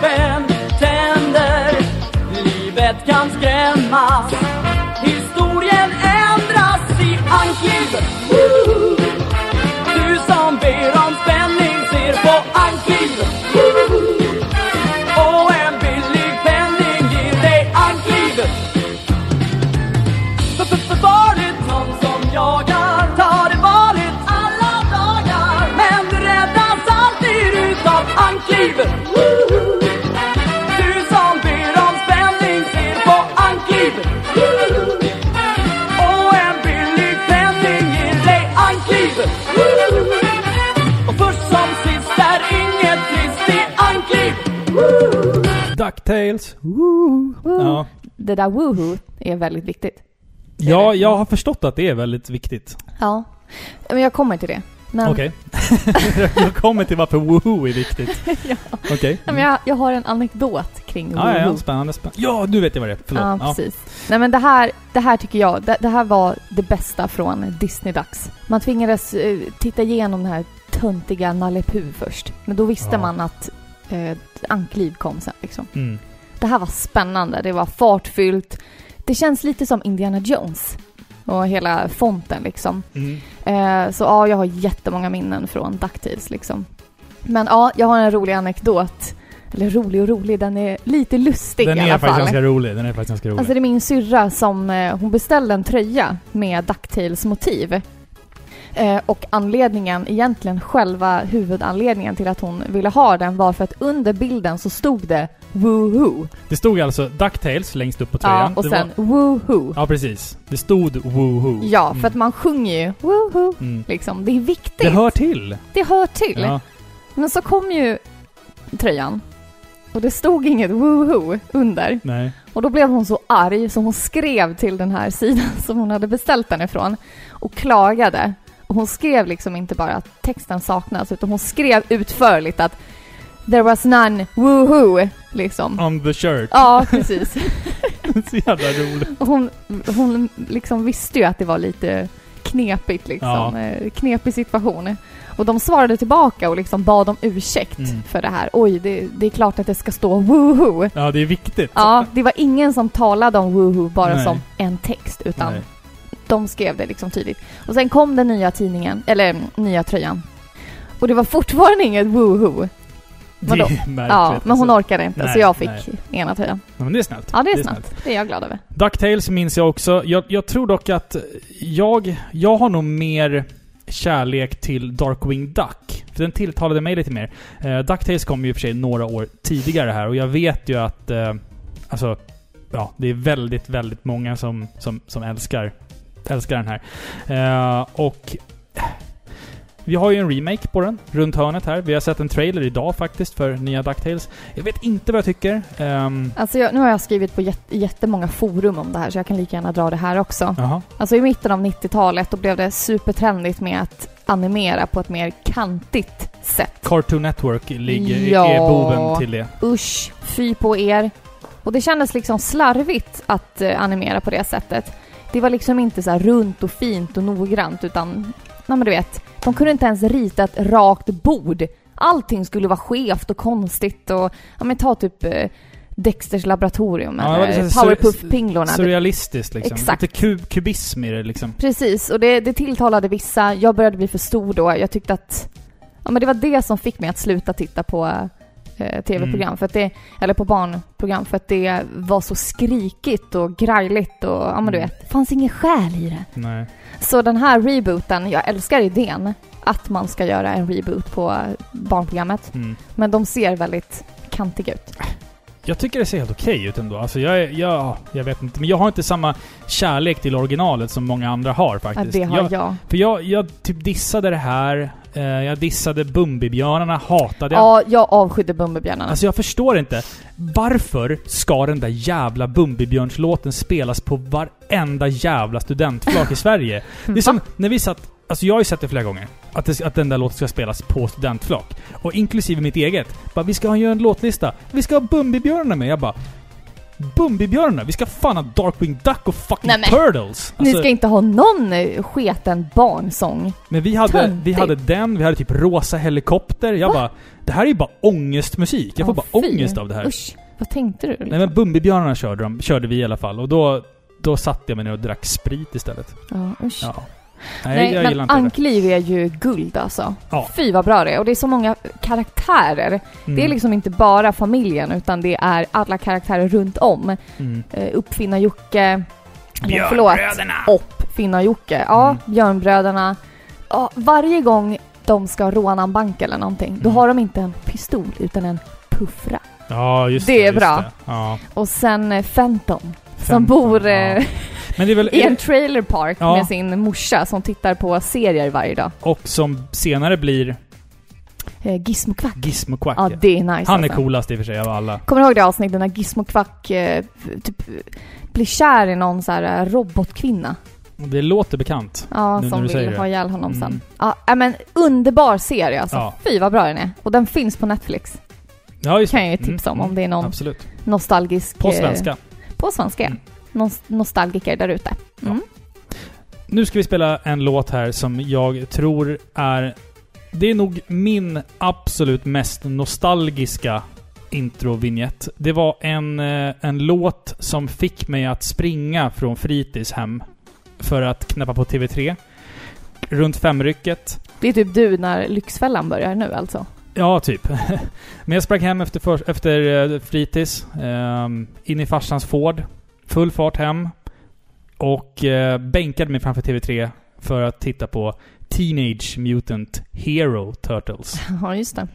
band. Ducktails. Woo. Woo. Ja. Det där woohoo är väldigt viktigt. ja, jag har förstått att det är väldigt viktigt. Ja. Men jag kommer till det. Men, Okej. jag kommer till varför woohoo är viktigt. ja. Okej. Men jag, jag har en anekdot kring Ja, ja, woohoo. ja, spännande, spännande. Ja, nu vet jag vad det är. Förlåt. Ja, Ja, precis. Nej men det här, det här tycker jag, det, det här var det bästa från Disney-dags. Man tvingades eh, titta igenom den här töntiga Nalle först. Men då visste Ja. man att eh, Ankliv kom sen liksom. Mm. Det här var spännande, det var fartfyllt. Det känns lite som Indiana Jones. Och hela fonten liksom. Mm. Eh, så ja, jag har jättemånga minnen från DuckTales liksom. Men ja, jag har en rolig anekdot. Eller rolig och rolig, den är lite lustig Den i är alla faktiskt fall. ganska rolig. Den är faktiskt ganska rolig. Alltså det är min syrra som, eh, hon beställde en tröja med DuckTales motiv. Eh, och anledningen, egentligen själva huvudanledningen till att hon ville ha den var för att under bilden så stod det Woohoo. Det stod alltså Ducktails längst upp på Ja, tröjan. och det sen Var, Woohoo. ja, precis. Det stod Woohoo. Ja, Mm. för att man sjunger ju Woohoo. Mm. Liksom, det är viktigt. Det hör till. Det hör till. Ja. Men så kom ju tröjan. Och det stod inget Woohoo under. Nej. Och då blev hon så arg så hon skrev till den här sidan som hon hade beställt den ifrån och klagade. Hon skrev liksom inte bara att texten saknas utan hon skrev utförligt att There was none woohoo liksom. On the shirt. Ja, precis. Så jävla roligt. Hon, hon liksom visste ju att det var lite knepigt liksom. Ja. Eh, knepig situation. Och de svarade tillbaka och liksom bad om ursäkt Mm. för det här. Oj, det, det är klart att det ska stå woohoo. Ja, det är viktigt. Ja, det var ingen som talade om woohoo bara Nej. som en text, utan Nej. De skrev det liksom tydligt. Och sen kom den nya tidningen, eller mm, nya tröjan. Och det var fortfarande inget woohoo. Det Vadå? Ja, men hon alltså. orkade inte, Nej, så jag fick nej. ena tröjan. Ja, Men det är snällt. Ja, det är snällt. Det är jag glad över. Ducktails minns jag också. Jag, jag tror dock att jag, jag har nog mer kärlek till Darkwing Duck. För den tilltalade mig lite mer. Uh, Ducktails kom ju i och för sig några år tidigare här och jag vet ju att... eh, alltså, ja, det är väldigt, väldigt många som, som, som älskar, älskar den här. Eh, och... Vi har ju en remake på den, runt hörnet här. Vi har sett en trailer idag faktiskt för nya Ducktails. Jag vet inte vad jag tycker. Ehm, Alltså jag, nu har jag skrivit på jät- jättemånga forum om det här så jag kan lika gärna dra det här också. Jaha. Alltså i mitten av 90-talet då blev det supertrendigt med att animera på ett mer kantigt sätt. Cartoon Network ligger, Ja. är boven till det. Usch, fy på er. Och det kändes liksom slarvigt att eh, animera på det sättet. Det var liksom inte så runt och fint och noggrant utan, nej men du vet, de kunde inte ens rita ett rakt bord. Allting skulle vara skevt och konstigt och, ja men ta typ eh, Dexters laboratorium Ja, eller sur- Powerpuff-pinglorna. Surrealistiskt liksom. Exakt. Lite kub kubism i det liksom. Precis, och det, det tilltalade vissa. Jag började bli för stor då. Jag tyckte att... Ja, men det var det som fick mig att sluta titta på eh, tv-program, Mm. för att det, eller på barnprogram, för att det var så skrikigt och grajligt och ja men du Mm. vet, det fanns ingen själ i det. Nej. Så den här rebooten, jag älskar idén att man ska göra en reboot på barnprogrammet, Mm. men de ser väldigt kantiga ut. Jag tycker det ser helt okej ut ändå. Alltså jag, jag, jag vet inte. Men jag har inte samma kärlek till originalet som många andra har Ja, faktiskt. det har jag, jag. För jag, jag typ dissade det här. Eh, jag dissade Bumbibjörnarna, hatade jag. Ja, jag avskydde Bumbibjörnarna. Alltså jag förstår inte. Varför ska den där jävla Bumbibjörnslåten spelas på varenda jävla studentflak i Sverige? Det är som när vi satt... Alltså jag har ju sett det flera gånger. Att, det, att den där låten ska spelas på studentflak. Och inklusive mitt eget. Bara, vi ska göra en låtlista. Vi ska ha Bumbibjörnarna med. Jag bara... Bumbibjörnarna? Vi ska fan ha Darkwing Duck och fucking Nej, Turtles! Ni Alltså, ska inte ha någon eh, sketen barnsång. men vi hade, vi hade den, vi hade typ Rosa Helikopter. Jag Va? bara... Det här är ju bara ångestmusik. Jag får bara fy. ångest av det här. Usch, vad tänkte du? liksom? Nej men Bumbibjörnarna körde, de, körde vi i alla fall och då, då satte jag mig ner och drack sprit istället. Ja, usch. Ja. Nej, Nej, jag men gillar inte det. Ankliv är ju guld alltså. Ja. Fy vad bra det är. Och det är så många karaktärer. Mm. Det är liksom inte bara familjen utan det är alla karaktärer runt om. Mm. Uh, Uppfinnar-Jocke. eller förlåt, Björnbröderna! Uppfinnar-Jocke. Ja, Mm. Björnbröderna. Ja, varje gång de ska råna en bank eller någonting, då Mm. har de inte en pistol utan en puffra. Ja, just Det det. är just bra. Det. Ja. Och sen eh, Phantom. Som bor eh, ja. Men det är väl... i en trailer park Ja. med sin morsa som tittar på serier varje dag. Och som senare blir Eh, Gizmo Kvack. Gizmo Quack. Ja, ja. det är nice Han är alltså. coolast i och för sig av alla. Kommer du ihåg det avsnittet när Gizmo Kvack eh, typ blir kär i någon så här eh, robotkvinna? Det låter bekant. Ja, Nu när som du säger vill ha ihjäl honom Mm. sen. Ja, men underbar serie alltså. Ja. Fy vad bra den är. Och den finns på Netflix. Ja, just Kan jag ju tipsa om, Mm, om det är någon Absolut. nostalgisk... På eh, svenska. På svenska. Mm. Nos- nostalgiker där ute. Mm. Nu ska vi spela en låt här som jag tror är... Det är nog min absolut mest nostalgiska introvinjett. Det var en, eh, en låt som fick mig att springa från fritids hem för att knäppa på TV3. Runt femrycket. Det är typ du när Lyxfällan börjar nu alltså. Ja, typ. Men jag sprang hem efter, för, efter eh, fritids. ehm, in i farsans Ford. Full fart hem. Och eh, bänkade mig framför TV3 för att titta på Teenage Mutant Hero Turtles. Ja, just det.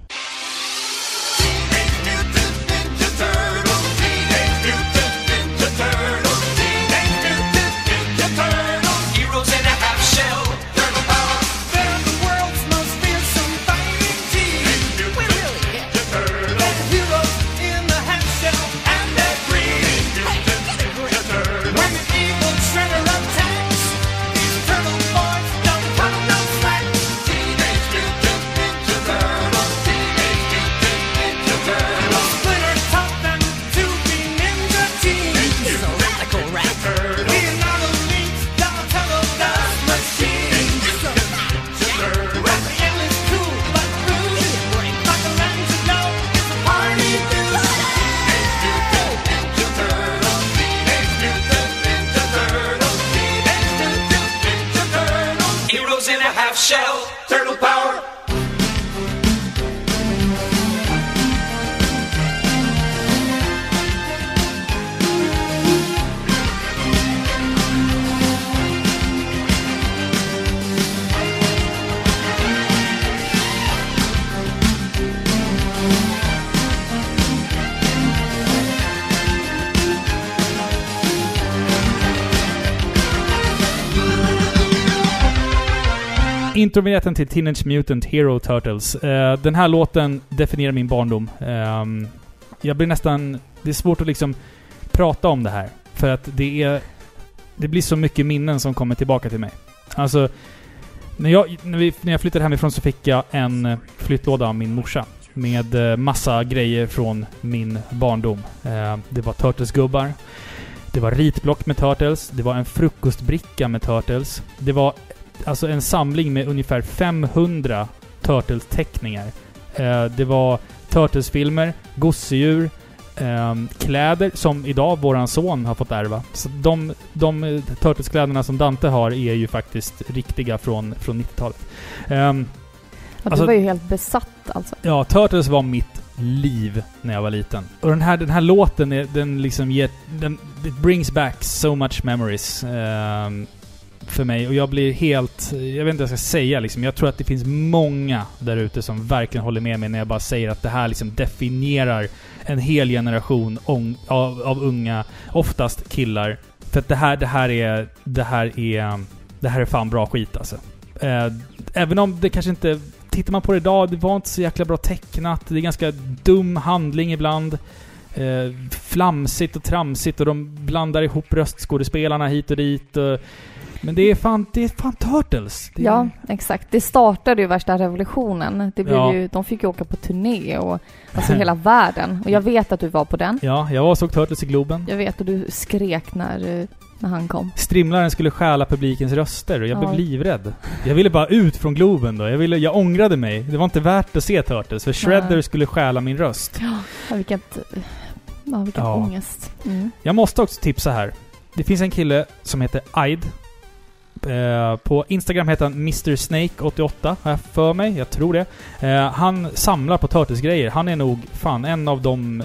Turtle power. Introvinjetten till Teenage Mutant Hero Turtles. Eh, den här låten definierar min barndom. Ehm, jag blir nästan... Det är svårt att liksom prata om det här. För att det är... Det blir så mycket minnen som kommer tillbaka till mig. Alltså... När jag, när, vi, när jag flyttade hemifrån så fick jag en flyttlåda av min morsa. Med eh, massa grejer från min barndom. Eh, det var Turtles-gubbar. Det var ritblock med Turtles. Det var en frukostbricka med Turtles. Det var alltså en samling med ungefär 500 Turtles-teckningar. Eh, det var Turtles-filmer, gosedjur, eh, kläder som idag våran son har fått ärva. Så de, de eh, Turtles-kläderna som Dante har är ju faktiskt riktiga från, från 90-talet. Ehm, Ja, du Alltså- var ju helt besatt alltså. Ja, Turtles var mitt liv när jag var liten. Och den här, den här låten, är, den liksom ger... Den, it brings back so much memories ehm, för mig. Och jag blir helt... Jag vet inte vad jag ska säga liksom. Jag tror att det finns många där ute som verkligen håller med mig när jag bara säger att det här liksom definierar en hel generation ång, av, av unga, oftast killar. För att det här, det här är... Det här är... Det här är fan bra skit alltså. Eh, även om det kanske inte tittar man på det idag, det var inte så jäkla bra tecknat. Det är ganska dum handling ibland. Eh, flamsigt och tramsigt och de blandar ihop röstskådespelarna hit och dit. Och, men det är fan, det är fan Turtles! Är, Ja, exakt. Det startade ju värsta revolutionen. Det blev Ja. ju, de fick ju åka på turné och alltså hela världen. Och jag vet att du var på den. Ja, jag var och såg Turtles i Globen. Jag vet att du skrek när, eh, när han kom. Strimlaren skulle stjäla publikens röster och jag blev Ja. livrädd. Jag ville bara ut från Globen då. Jag, ville, jag ångrade mig. Det var inte värt att se Turtles, för Shredder Nej. skulle stjäla min röst. Ja, vilket... Ja, vilken Ja. ångest. Mm. Jag måste också tipsa här. Det finns en kille som heter Aid. Eh, på Instagram heter han Mr Snake88, har jag för mig. Jag tror det. Eh, han samlar på Turtles-grejer. Han är nog fan en av de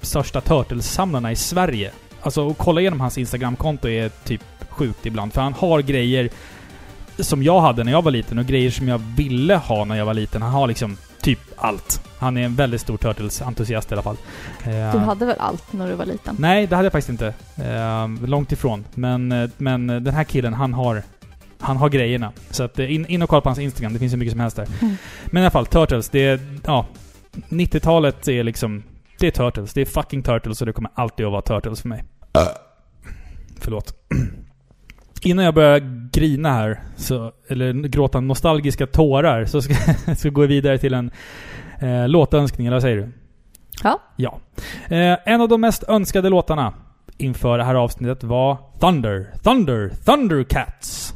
största Turtles-samlarna i Sverige. Alltså, att kolla igenom hans Instagram-konto är typ sjukt ibland. För han har grejer som jag hade när jag var liten och grejer som jag ville ha när jag var liten. Han har liksom typ allt. Han är en väldigt stor Turtles-entusiast i alla fall. Eh, Du hade väl allt när du var liten? Nej, det hade jag faktiskt inte. Eh, långt ifrån. Men, eh, men den här killen, han har, han har grejerna. Så att, in, in och kolla på hans Instagram, det finns hur mycket som helst där. Mm. Men i alla fall, Turtles, det är... Ja. 90-talet är liksom... Det är Turtles. Det är fucking Turtles och det kommer alltid att vara Turtles för mig. Förlåt. Innan jag börjar grina här, så, eller gråta nostalgiska tårar, så ska, så går jag vidare till en eh, låtönskning, eller vad säger du? Ja. Ja. Eh, en av de mest önskade låtarna inför det här avsnittet var Thunder, Thunder, Thundercats.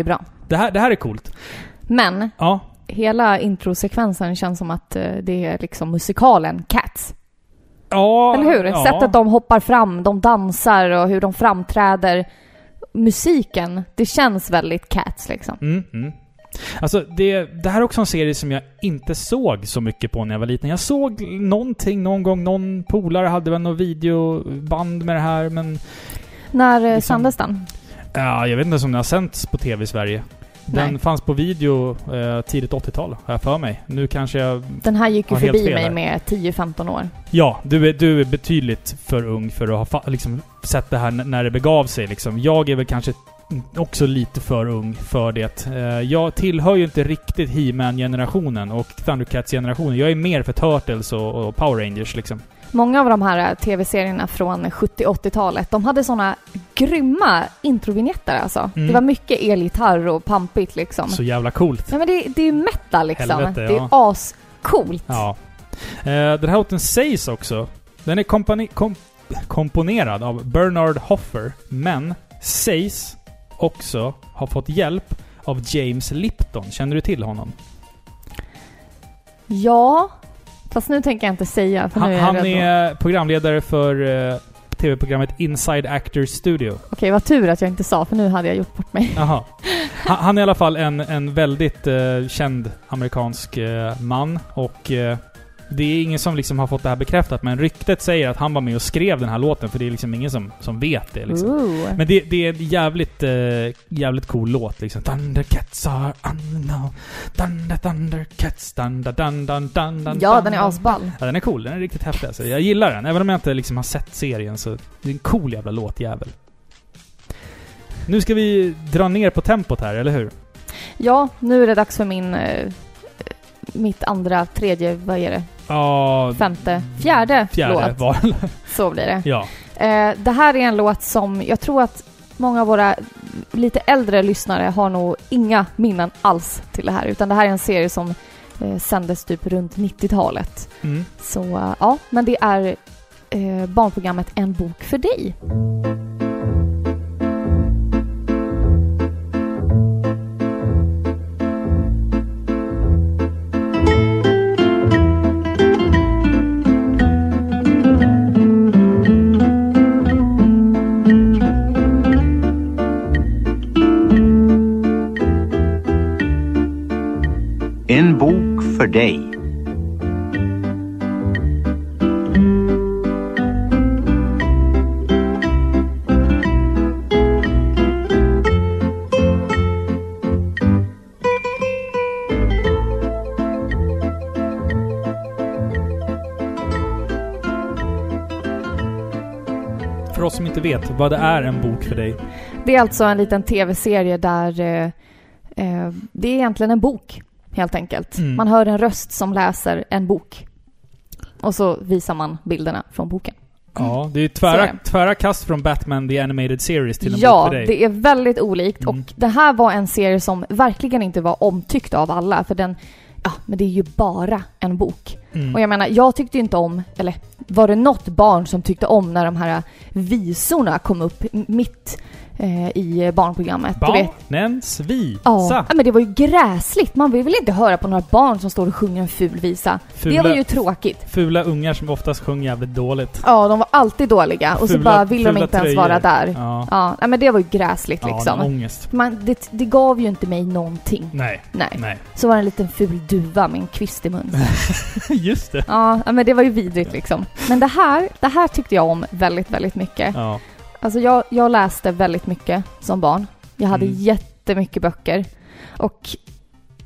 Ju bra. Det här, det här är coolt. Men Ja. hela introsekvensen känns som att eh, det är liksom musikalen Cats. Ja. Eller hur? Ja. Sättet de hoppar fram, de dansar och hur de framträder. Musiken, det känns väldigt Cats liksom. Mm, mm. Alltså, det, det här är också en serie som jag inte såg så mycket på när jag var liten. Jag såg någonting någon gång. Någon polare hade väl något videoband med det här, men... När eh, Liksom- sändes den? Ja, jag vet inte ens om den har sänts på TV i Sverige. Den Nej. fanns på video eh, tidigt 80-tal, har jag för mig. Nu kanske jag... Den här gick ju Har helt förbi fel mig här. med 10-15 år. Ja, du är, du är betydligt för ung för att ha fa- liksom, sett det här n- när det begav sig. Liksom. Jag är väl kanske också lite för ung för det. Eh, jag tillhör ju inte riktigt He-Man-generationen och Thundercats-generationen. Jag är mer för Turtles och, och Power Rangers liksom. Många av de här eh, tv-serierna från 70-80-talet, de hade såna grymma introvinjetter alltså. Mm. Det var mycket elgitarr och pampigt liksom. Så jävla coolt. Ja men det, det är ju metal liksom. Helvete, det är ja. ascoolt. Ja. Eh, den här låten sägs också. Den är kompani- kom- komponerad av Bernard Hoffer, men sägs också ha fått hjälp av James Lipton. Känner du till honom? Ja, fast nu tänker jag inte säga för nu Han, är jag han rädd då. är programledare för eh, tv-programmet Inside Actors Studio. Okej, vad tur att jag inte sa för nu hade jag gjort bort mig. Jaha. Han, han är i alla fall en, en väldigt eh, känd amerikansk eh, man och eh, det är ingen som liksom har fått det här bekräftat men ryktet säger att han var med och skrev den här låten för det är liksom ingen som, som vet det liksom. Ooh. Men det, det är en jävligt, eh, jävligt cool låt liksom. Thundercats are unknown. Thunder, Thundercats, dun, dun, dun, dun, dun, Ja, den är asball. Ja, den är cool. Den är riktigt häftig alltså. Jag gillar den. Även om jag inte liksom har sett serien så... Det är en cool jävla låtjävel. Nu ska vi dra ner på tempot här, eller hur? Ja, nu är det dags för min... Eh, mitt andra, tredje, vad är det? Ja... Femte, fjärde, Fjärde låt. var Så blir det. Ja. Eh, det här är en låt som jag tror att många av våra lite äldre lyssnare har nog inga minnen alls till det här. Utan det här är en serie som eh, sändes typ runt 90-talet. Mm. Så eh, ja, men det är eh, barnprogrammet En bok för dig. Dig. För oss som inte vet vad det är en bok för dig. Det är alltså en liten tv-serie där eh, eh, det är egentligen en bok, helt enkelt. Mm. Man hör en röst som läser en bok. Och så visar man bilderna från boken. Ja, det är tvära, är tvära kast från Batman The Animated Series till en Ja, bok för dig. det är väldigt olikt. Mm. Och det här var en serie som verkligen inte var omtyckt av alla. För den, ja, men det är ju bara en bok. Mm. Och jag menar, jag tyckte inte om, eller var det något barn som tyckte om när de här visorna kom upp mitt i barnprogrammet? Du vet, Barnens visa. Ja, men det var ju gräsligt. Man vill väl inte höra på några barn som står och sjunger en ful visa. Fula, Det var ju tråkigt. fula ungar som oftast sjöng jävligt dåligt. Ja, de var alltid dåliga och så Fula- bara vill de inte ens tröjor. vara där. Ja. Ja, nej, men det var ju gräsligt Ja, liksom. en ångest. Man, det, det gav ju inte mig någonting. Nej, Nej. nej. Så var det en liten ful duva med en kvist i mun. Just det. Ja, ja, men det var ju vidrigt liksom. Men det här, det här tyckte jag om väldigt, väldigt mycket. Ja. Alltså jag, jag läste väldigt mycket som barn. Jag hade Mm. jättemycket böcker. Och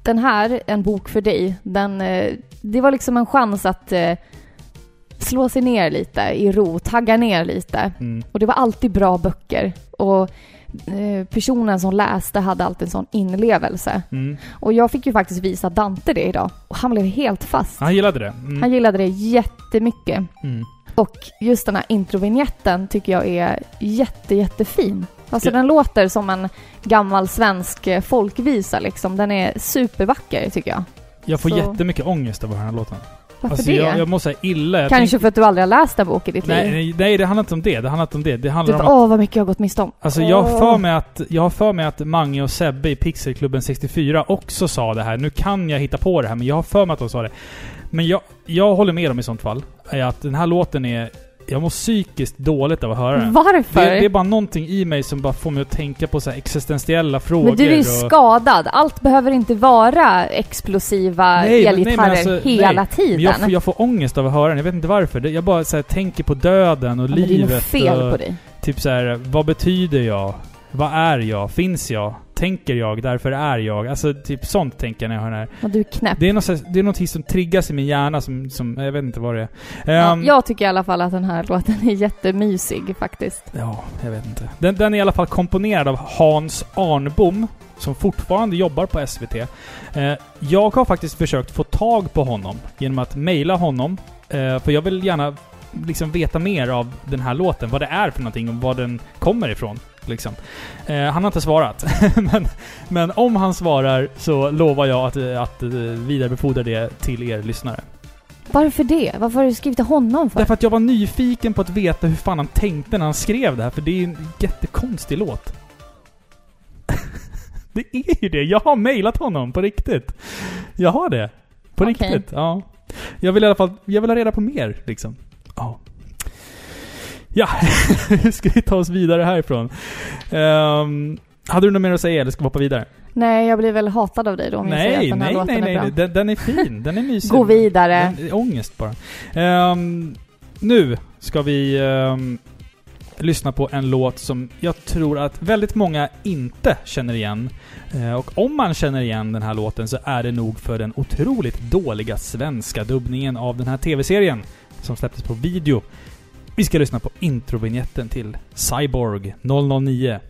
den här, En bok för dig, den, eh, det var liksom en chans att eh, slå sig ner lite i ro, tagga ner lite. Mm. Och det var alltid bra böcker. Och eh, personen som läste hade alltid en sån inlevelse. Mm. Och jag fick ju faktiskt visa Dante det idag. Och han blev helt fast. Han gillade det. Mm. Han gillade det jättemycket. Mm. Och just den här introvignetten tycker jag är jätte, jättefin. Alltså den låter som en gammal svensk eh, folkvisa liksom. Den är supervacker tycker jag. Jag får Så- jättemycket ångest av att höra den här låten. Varför Alltså det? jag, jag mår säga illa. Jag Kanske tänk- för att du aldrig har läst en bok i ditt nej, liv? nej, nej, det handlar inte om det. Det handlar inte om det. Det Du handlar bara, om att... åh vad mycket jag har gått miste om. Alltså jag har Åh. för mig att, jag har för mig att Mange och Sebbe i Pixelklubben 64 också sa det här. Nu kan jag hitta på det här, men jag har för mig att de sa det. Men jag, jag håller med dem i sånt fall. Är att den här låten är Jag mår psykiskt dåligt av att höra den. Varför? Det, det är bara någonting i mig som bara får mig att tänka på så här existentiella frågor. men du är ju och... skadad. Allt behöver inte vara explosiva Nej, men- nej, elgitarrer alltså, hela nej. tiden. Men jag, får, jag får ångest av att höra den. Jag vet inte varför. Det- Jag bara så här, tänker på döden och Ja, men det är livet. nog fel och på dig. Typ så här, vad betyder jag? Vad är jag? Finns jag? Tänker jag? Därför är jag? Alltså typ sånt tänker jag när jag hör den här. Och du är knäpp. Det är något, det är något som triggas i min hjärna som, som... Jag vet inte vad det är. Ja, Ehm, jag tycker i alla fall att den här låten är jättemysig faktiskt. Ja, jag vet inte. Den, den är i alla fall komponerad av Hans Arnbom, som fortfarande jobbar på SVT. Eh, jag har faktiskt försökt få tag på honom genom att mejla honom. Eh, för jag vill gärna liksom veta mer av den här låten. Vad det är för någonting och var den kommer ifrån. Liksom. Eh, han har inte svarat. men, men om han svarar så lovar jag att, att eh, vidarebefordra det till er lyssnare. Varför det? Varför har du skrivit till honom för? Därför att jag var nyfiken på att veta hur fan han tänkte när han skrev det här, för det är ju en jättekonstig låt. det är ju det! Jag har mejlat honom, på riktigt. Jag har det. På Okej. riktigt, ja. Jag vill i alla fall, jag vill ha reda på mer, liksom. Ja. Ja, hur ska vi ta oss vidare härifrån? Ehm, hade du något mer att säga, eller ska vi hoppa vidare? Nej, jag blir väl hatad av dig då om jag säger Nej, att den här nej, låten nej, är nej, bra. nej. Den, den är fin. Den är mysig. Gå vidare. Den ångest bara. Ehm, nu ska vi ehm, lyssna på en låt som jag tror att väldigt många inte känner igen. Eh, och om man känner igen den här låten så är det nog för den otroligt dåliga svenska dubbningen av den här TV-serien som släpptes på video. Vi ska lyssna på introvinjetten till Cyborg 009.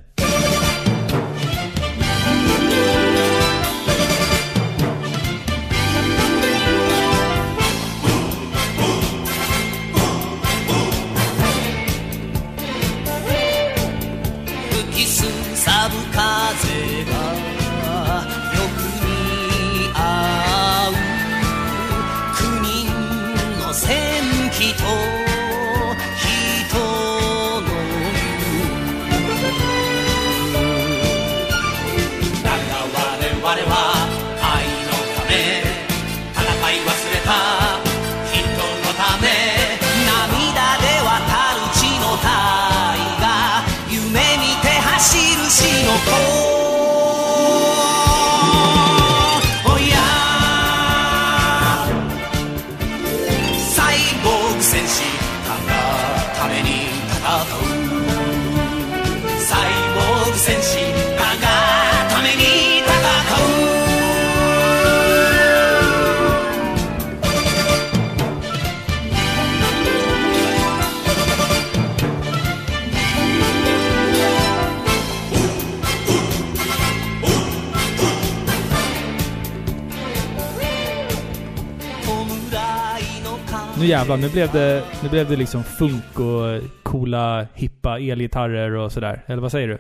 Nu jävlar, nu blev det, nu blev det liksom funk och coola, hippa elgitarrer och sådär. Eller vad säger du?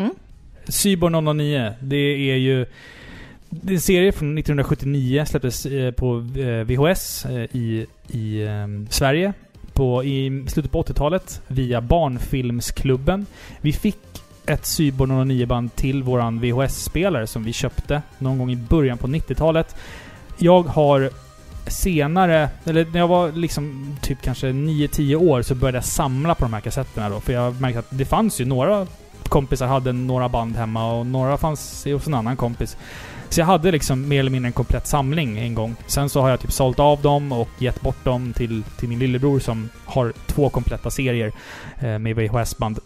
Mm. Cyborg 009, det är ju... Det är en serie från 1979, släpptes eh, på eh, VHS eh, i, i eh, Sverige på, i slutet på 80-talet via Barnfilmsklubben. Vi fick ett Cyborg 09-band till våran VHS-spelare som vi köpte någon gång i början på 90-talet. Jag har senare, eller när jag var liksom typ kanske 9-10 år så började jag samla på de här kassetterna då. För jag märkte att det fanns ju några kompisar hade några band hemma och några fanns hos en annan kompis. Så jag hade liksom mer eller mindre en komplett samling en gång. Sen så har jag typ sålt av dem och gett bort dem till, till min lillebror som har två kompletta serier eh, med VHS-band.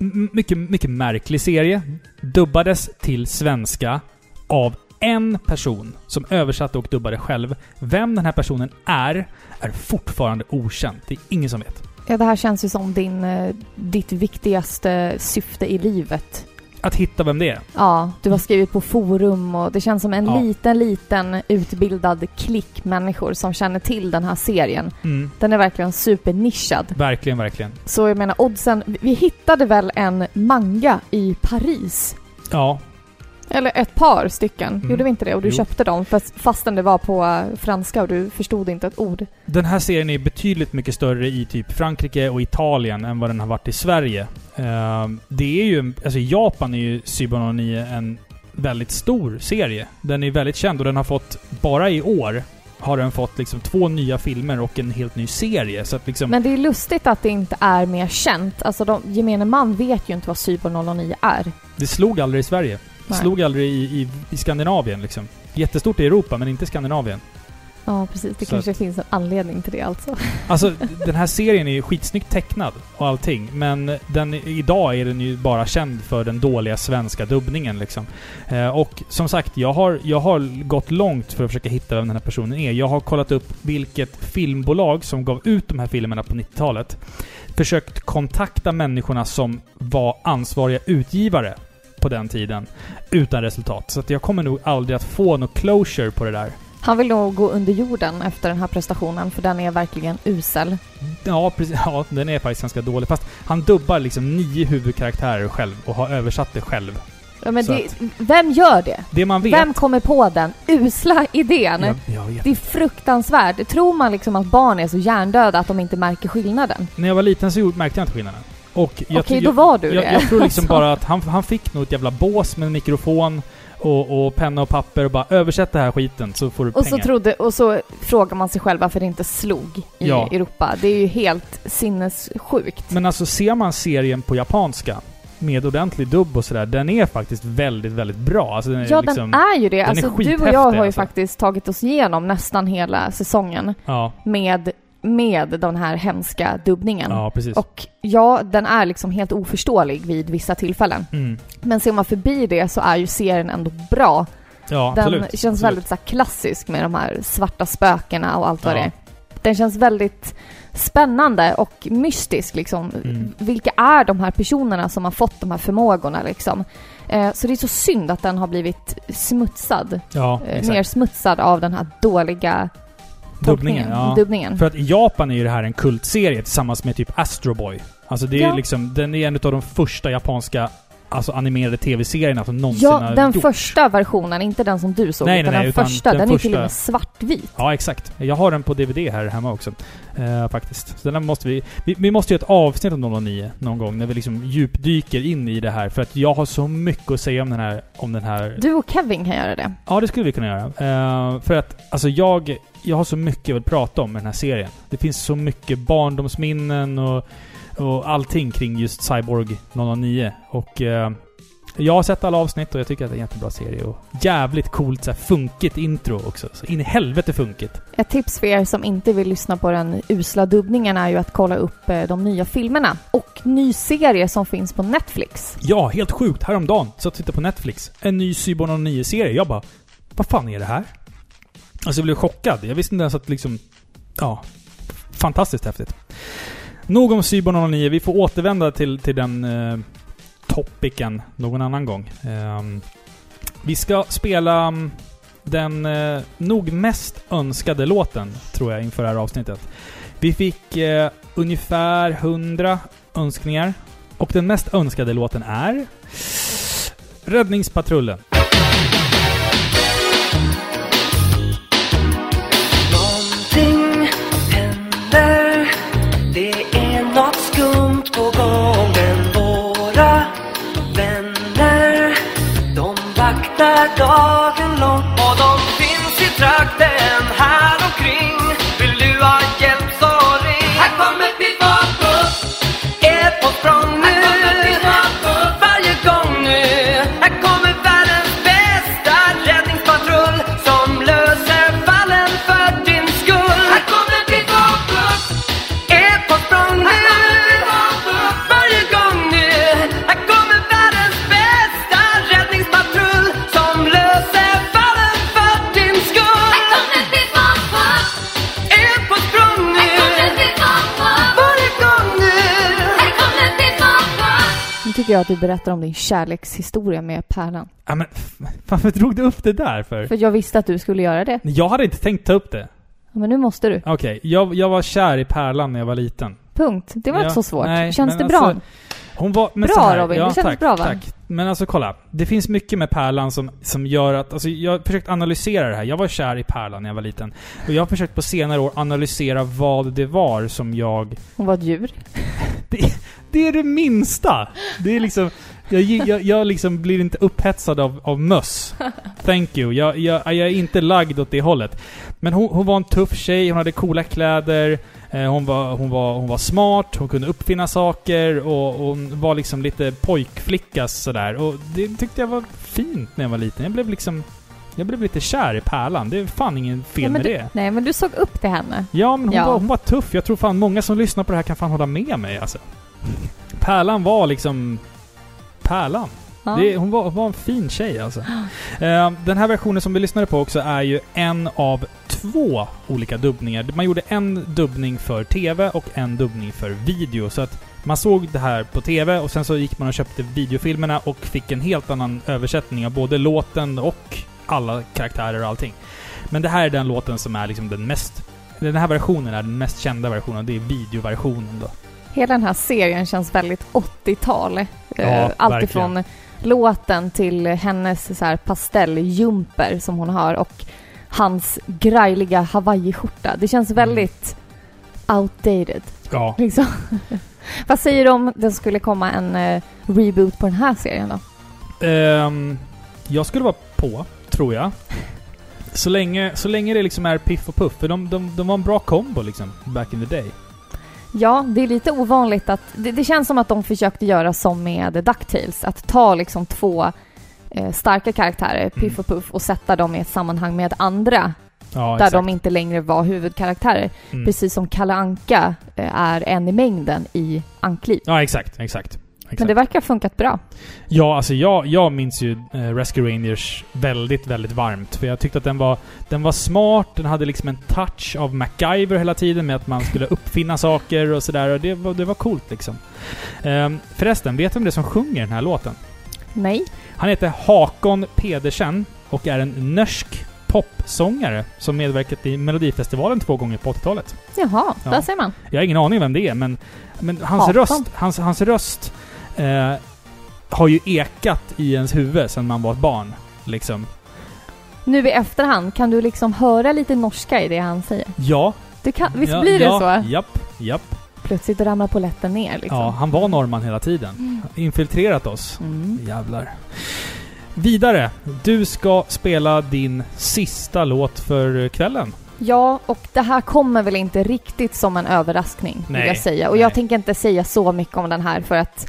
M- mycket, mycket märklig serie. Dubbades till svenska av en person som översatte och dubbade själv. Vem den här personen är, är fortfarande okänt. Det är ingen som vet. Ja, det här känns ju som din, eh, ditt viktigaste syfte i livet. Att hitta vem det är. Ja, du har skrivit på forum och det känns som en Ja. liten, liten utbildad klick människor som känner till den här serien. Mm. Den är verkligen supernischad. Verkligen, verkligen. Så jag menar, oddsen... vi- Vi hittade väl en manga i Paris? Ja, Eller ett par stycken. Mm. Gjorde vi inte det? Och du Jo. köpte dem fast, fastän det var på franska och du förstod inte ett ord. Den här serien är betydligt mycket större i typ Frankrike och Italien än vad den har varit i Sverige. Ehm, det är ju... Alltså i Japan är ju Cyber 09 en väldigt stor serie. Den är väldigt känd och den har fått, bara i år, har den fått liksom två nya filmer och en helt ny serie. Så att liksom... Men det är lustigt att det inte är mer känt. Alltså de, gemene man vet ju inte vad Cyber 009 är. Det slog aldrig i Sverige. Nej. slog aldrig i, i, i Skandinavien liksom. Jättestort i Europa, men inte i Skandinavien. Ja, precis. Det Så kanske att- finns en anledning till det alltså. Alltså, den här serien är ju skitsnyggt tecknad och allting. Men den, idag är den ju bara känd för den dåliga svenska dubbningen liksom. Eh, och som sagt, jag har, jag har gått långt för att försöka hitta vem den här personen är. Jag har kollat upp vilket filmbolag som gav ut de här filmerna på 90-talet. Försökt kontakta människorna som var ansvariga utgivare på den tiden. Utan resultat. Så att jag kommer nog aldrig att få något closure på det där. Han vill nog gå under jorden efter den här prestationen för den är verkligen usel. Ja, precis. Ja, den är faktiskt ganska dålig. Fast han dubbar liksom nio huvudkaraktärer själv och har översatt det själv. Ja, men det, vem gör det? Det man vet... Vem kommer på den usla idén? jag, jag. Det är fruktansvärt. Tror man liksom att barn är så hjärndöda att de inte märker skillnaden? När jag var liten så märkte jag inte skillnaden. Och jag, Okej, jag, då var du jag, det. jag tror liksom bara att han, han fick nog ett jävla bås med en mikrofon och, och penna och papper och bara översätt det här skiten så får du Och så, pengar. trodde, och så frågar man sig själv varför det inte slog i Ja. Europa. Det är ju helt sinnessjukt. Men alltså ser man serien på japanska med ordentlig dubb och sådär, den är faktiskt väldigt, väldigt bra. Alltså den är Ja, liksom, den är ju det. den Alltså, du och jag har ju alltså. faktiskt tagit oss igenom nästan hela säsongen Ja, med, med den här hemska dubbningen. ja precis. Och ja, den är liksom helt oförståelig vid vissa tillfällen. Mm. Men ser man förbi det så är ju serien ändå bra. Ja, Den absolut. känns absolut. väldigt så här, klassisk med de här svarta spökena och allt vad Ja. det är. Den känns väldigt spännande och mystisk liksom. Mm. Vilka är de här personerna som har fått de här förmågorna liksom? Eh, så det är så synd att den har blivit smutsad. Ja, Eh, nersmutsad av den här dåliga Dubbningen, ja. Dubbningen. För att i Japan är ju det här en kultserie tillsammans med typ Astro Boy. Alltså det är Ja. liksom, den är en av de första japanska alltså animerade tv-serierna som någonsin Ja, har den gjorts. första versionen, inte den som du såg, Nej, utan nej, nej, den utan första. den Den, är till och med svartvit. Ja, exakt. Jag har den på DVD här hemma också. Eh, faktiskt. Så den måste vi, vi... Vi måste göra ett avsnitt om 009 någon gång, när vi liksom djupdyker in i det här. För att jag har så mycket att säga om den här... Om den här Du och Kevin kan göra det. Ja, det skulle vi kunna göra. Eh, för att, alltså jag... Jag har så mycket jag vill prata om med den här serien. Det finns så mycket barndomsminnen och, och allting kring just Cyborg 009. Och eh, jag har sett alla avsnitt och jag tycker att det är en jättebra serie. Och jävligt coolt så här, funkigt intro också. Så in i helvete funkigt. Ett tips för er som inte vill lyssna på den usla dubbningen är ju att kolla upp eh, de nya filmerna och ny serie som finns på Netflix. Ja, helt sjukt. Häromdagen satt och tittade på Netflix. En ny Cyborg 09-serie. Jag bara... Vad fan är det här? Alltså jag blev chockad. Jag visste inte ens att liksom... Ja. Fantastiskt häftigt. Nog om Cyber 09. Vi får återvända till, till den eh, topicen någon annan gång. Eh, vi ska spela mm, den eh, nog mest önskade låten, tror jag, inför det här avsnittet. Vi fick eh, ungefär 100 önskningar. Och den mest önskade låten är... Räddningspatrullen. the dog. Tycker jag att du berättar om din kärlekshistoria med Pärlan. Ja men, varför drog du upp det där för? För jag visste att du skulle göra det. Jag hade inte tänkt ta upp det. Ja, Men nu måste du. Okej, jag, jag var kär i Pärlan när jag var liten. Punkt. Det var Ja, inte så svårt. nej, Känns det bra? alltså- Hon var... Men Bra, här, Robin. Ja, Det känns tack, bra, va? Tack. Men alltså kolla. Det finns mycket med Pärlan som, som gör att... Alltså jag har försökt analysera det här. Jag var kär i Pärlan när jag var liten. Och jag har försökt på senare år analysera vad det var som jag... Hon var ett djur. Det är det minsta! Det är liksom... Jag, jag, jag liksom blir inte upphetsad av, av möss. Thank you. Jag, jag, jag är inte lagd åt det hållet. Men hon, hon var en tuff tjej, hon hade coola kläder, hon, var, hon, var, hon var smart, hon kunde uppfinna saker och, hon var liksom lite pojkflicka sådär. Och det tyckte jag var fint när jag var liten. Jag blev liksom... Jag blev lite kär i Pärlan. Det är fan ingen fel men med du, det. Nej, men du såg upp till henne. Ja, men hon, Ja. Var, hon var tuff. Jag tror fan många som lyssnar på det här kan fan hålla med mig alltså. Pärlan var liksom... Pärlan. Ja. Det, hon, var, var en fin tjej alltså. Eh, den här versionen som vi lyssnade på också är ju en av två olika dubbningar. Man gjorde en dubbning för TV och en dubbning för video. Så att man såg det här på TV och sen så gick man och köpte videofilmerna och fick en helt annan översättning av både låten och alla karaktärer och allting. Men det här är den låten som är liksom den mest... Den här versionen är den mest kända versionen. Det är videoversionen då. Hela den här serien känns väldigt 80-tal. Ja, Eh, Allt verkligen. ifrån låten till hennes så här pastelljumper som hon har och hans grejliga hawaiiskjorta. Det känns väldigt outdated. Ja. Liksom. Vad säger du om det skulle komma en eh, reboot på den här serien då? Ehm, jag skulle vara på, tror jag. Så länge, så länge det liksom är Piff och Puff. För de, de, de var en bra kombo liksom, back in the day. Ja, det är lite ovanligt att... Det, det känns som att de försökte göra som med DuckTales. Att ta liksom två eh, starka karaktärer, Piff och Puff, och sätta dem i ett sammanhang med andra Ja, där exakt. de inte längre var huvudkaraktärer. Mm. Precis som Kalle Anka eh, är en i mängden i Ankliv. Ja, exakt, exakt. Exakt. Men det verkar ha funkat bra. Ja, alltså jag, jag minns ju eh, Rescue Rangers väldigt, väldigt varmt. För jag tyckte att den var, den var smart, den hade liksom en touch av MacGyver hela tiden med att man skulle uppfinna saker och sådär. Och det var, det var coolt liksom. Ehm, förresten, vet du vem det är som sjunger den här låten? Nej. Han heter Hakon Pedersen och är en norsk popsångare som medverkat i Melodifestivalen två gånger på 80-talet. Jaha, Ja. där ser man. Jag har ingen aning vem det är, men, men hans röst, hans, hans röst eh, har ju ekat i ens huvud sedan man var ett barn. Liksom. Nu i efterhand, kan du liksom höra lite norska i det han säger? Ja. Du kan, visst ja, blir det ja, så? Japp, japp. Plötsligt ramlar polletten ner liksom. Ja, han var norrman hela tiden. Infiltrerat oss. Mm. Jävlar. Vidare. Du ska spela din sista låt för kvällen. Ja, och det här kommer väl inte riktigt som en överraskning, Nej, vill jag säga. Och nej. jag tänker inte säga så mycket om den här för att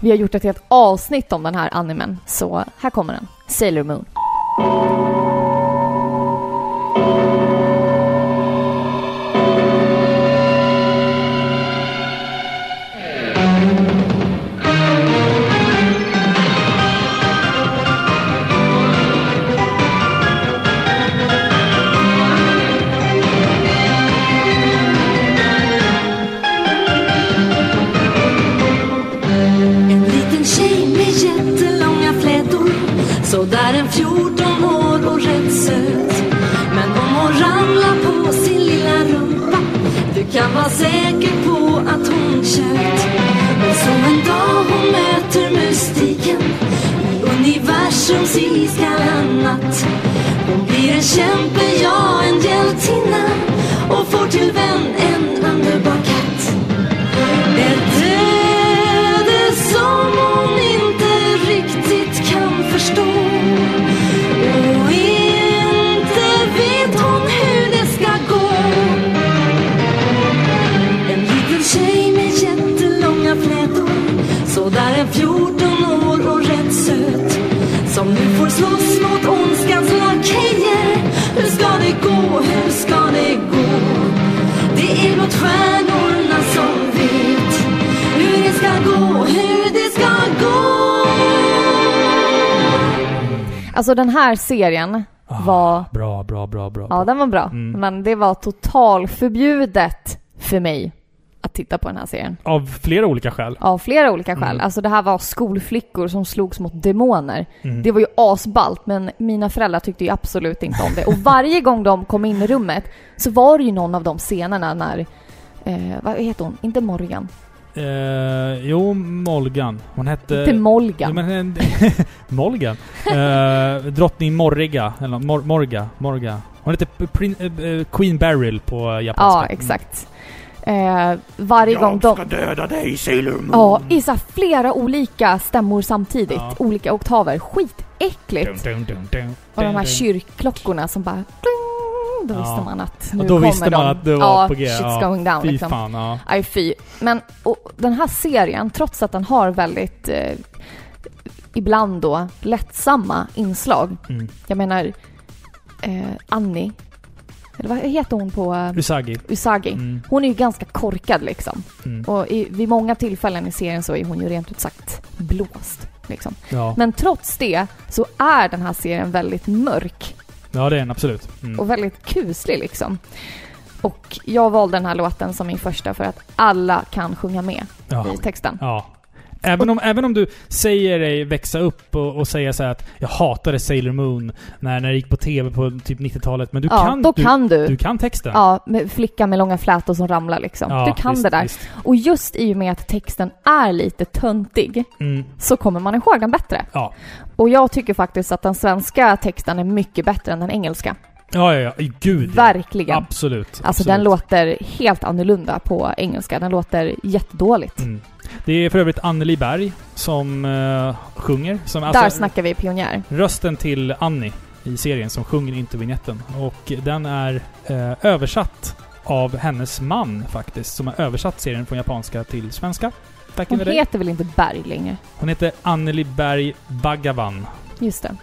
vi har gjort ett helt avsnitt om den här animen. Så här kommer den. Sailor Moon. Den här serien var... Bra, bra, bra, bra. Ja, den var bra. Mm. Men det var totalförbjudet för mig att titta på den här serien. Av flera olika skäl. Av flera olika skäl. Mm. Alltså det här var skolflickor som slogs mot demoner. Mm. Det var ju asballt, men mina föräldrar tyckte ju absolut inte om det. Och varje gång de kom in i rummet så var det ju någon av de scenerna när... Eh, vad heter hon? Inte Morgan. Eh, jo, Molgan. Hon hette... Inte Molgan. Ja, men, Molgan? Eh, drottning Morriga. Eller Mor Morga. Morga. Hon hette Prin- eh, eh, Queen Beryl på japanska. Ja, exakt. Eh, varje gång de... döda dig Sailor Moon. Ja, i så flera olika stämmor samtidigt. Ja. Olika oktaver. Skitäckligt! Dun, dun, dun, dun, Och de här kyrkklockorna som bara... Pling, då visste man att nu då visste de. man att det var ja, på G. shit's going down Fy liksom. fan. Aj fy. Men och den här serien, trots att den har väldigt eh, ibland då lättsamma inslag. Mm. Jag menar eh, Annie, eller vad heter hon på eh, Usagi. Usagi? Mm. Hon är ju ganska korkad liksom. Mm. Och i, vid många tillfällen i serien så är hon ju rent ut sagt blåst. Liksom. Ja. Men trots det så är den här serien väldigt mörk ja, det är den absolut. Mm. och väldigt kuslig liksom. Och jag valde den här låten som min första för att alla kan sjunga med Ja. i texten. Ja. Även om, även om du säger dig växa upp och, och säga så här att jag hatade Sailor Moon när, när det gick på TV på typ 90-talet. Men du ja, kan, då du, kan du. du kan texten. Ja, med flickan med långa flätor som ramlar liksom. Ja, du kan visst, det där. visst. Och just i och med att texten är lite töntig Mm. så kommer man ihåg den bättre. Ja. Och jag tycker faktiskt att den svenska texten är mycket bättre än den engelska. Ja, ja, ja. Gud. Verkligen. Absolut. Alltså absolut. den låter helt annorlunda på engelska. Den låter jättedåligt. Mm. Det är för övrigt Anneli Berg som eh, sjunger. Som, Där alltså, snackar vi pionjär. Rösten till Annie i serien som sjunger intervinjetten. Och den är eh, översatt av hennes man faktiskt. Som har översatt serien från japanska till svenska. Back Hon heter väl inte Berg längre? Hon heter Anneli Berg Bhagavan. Just det.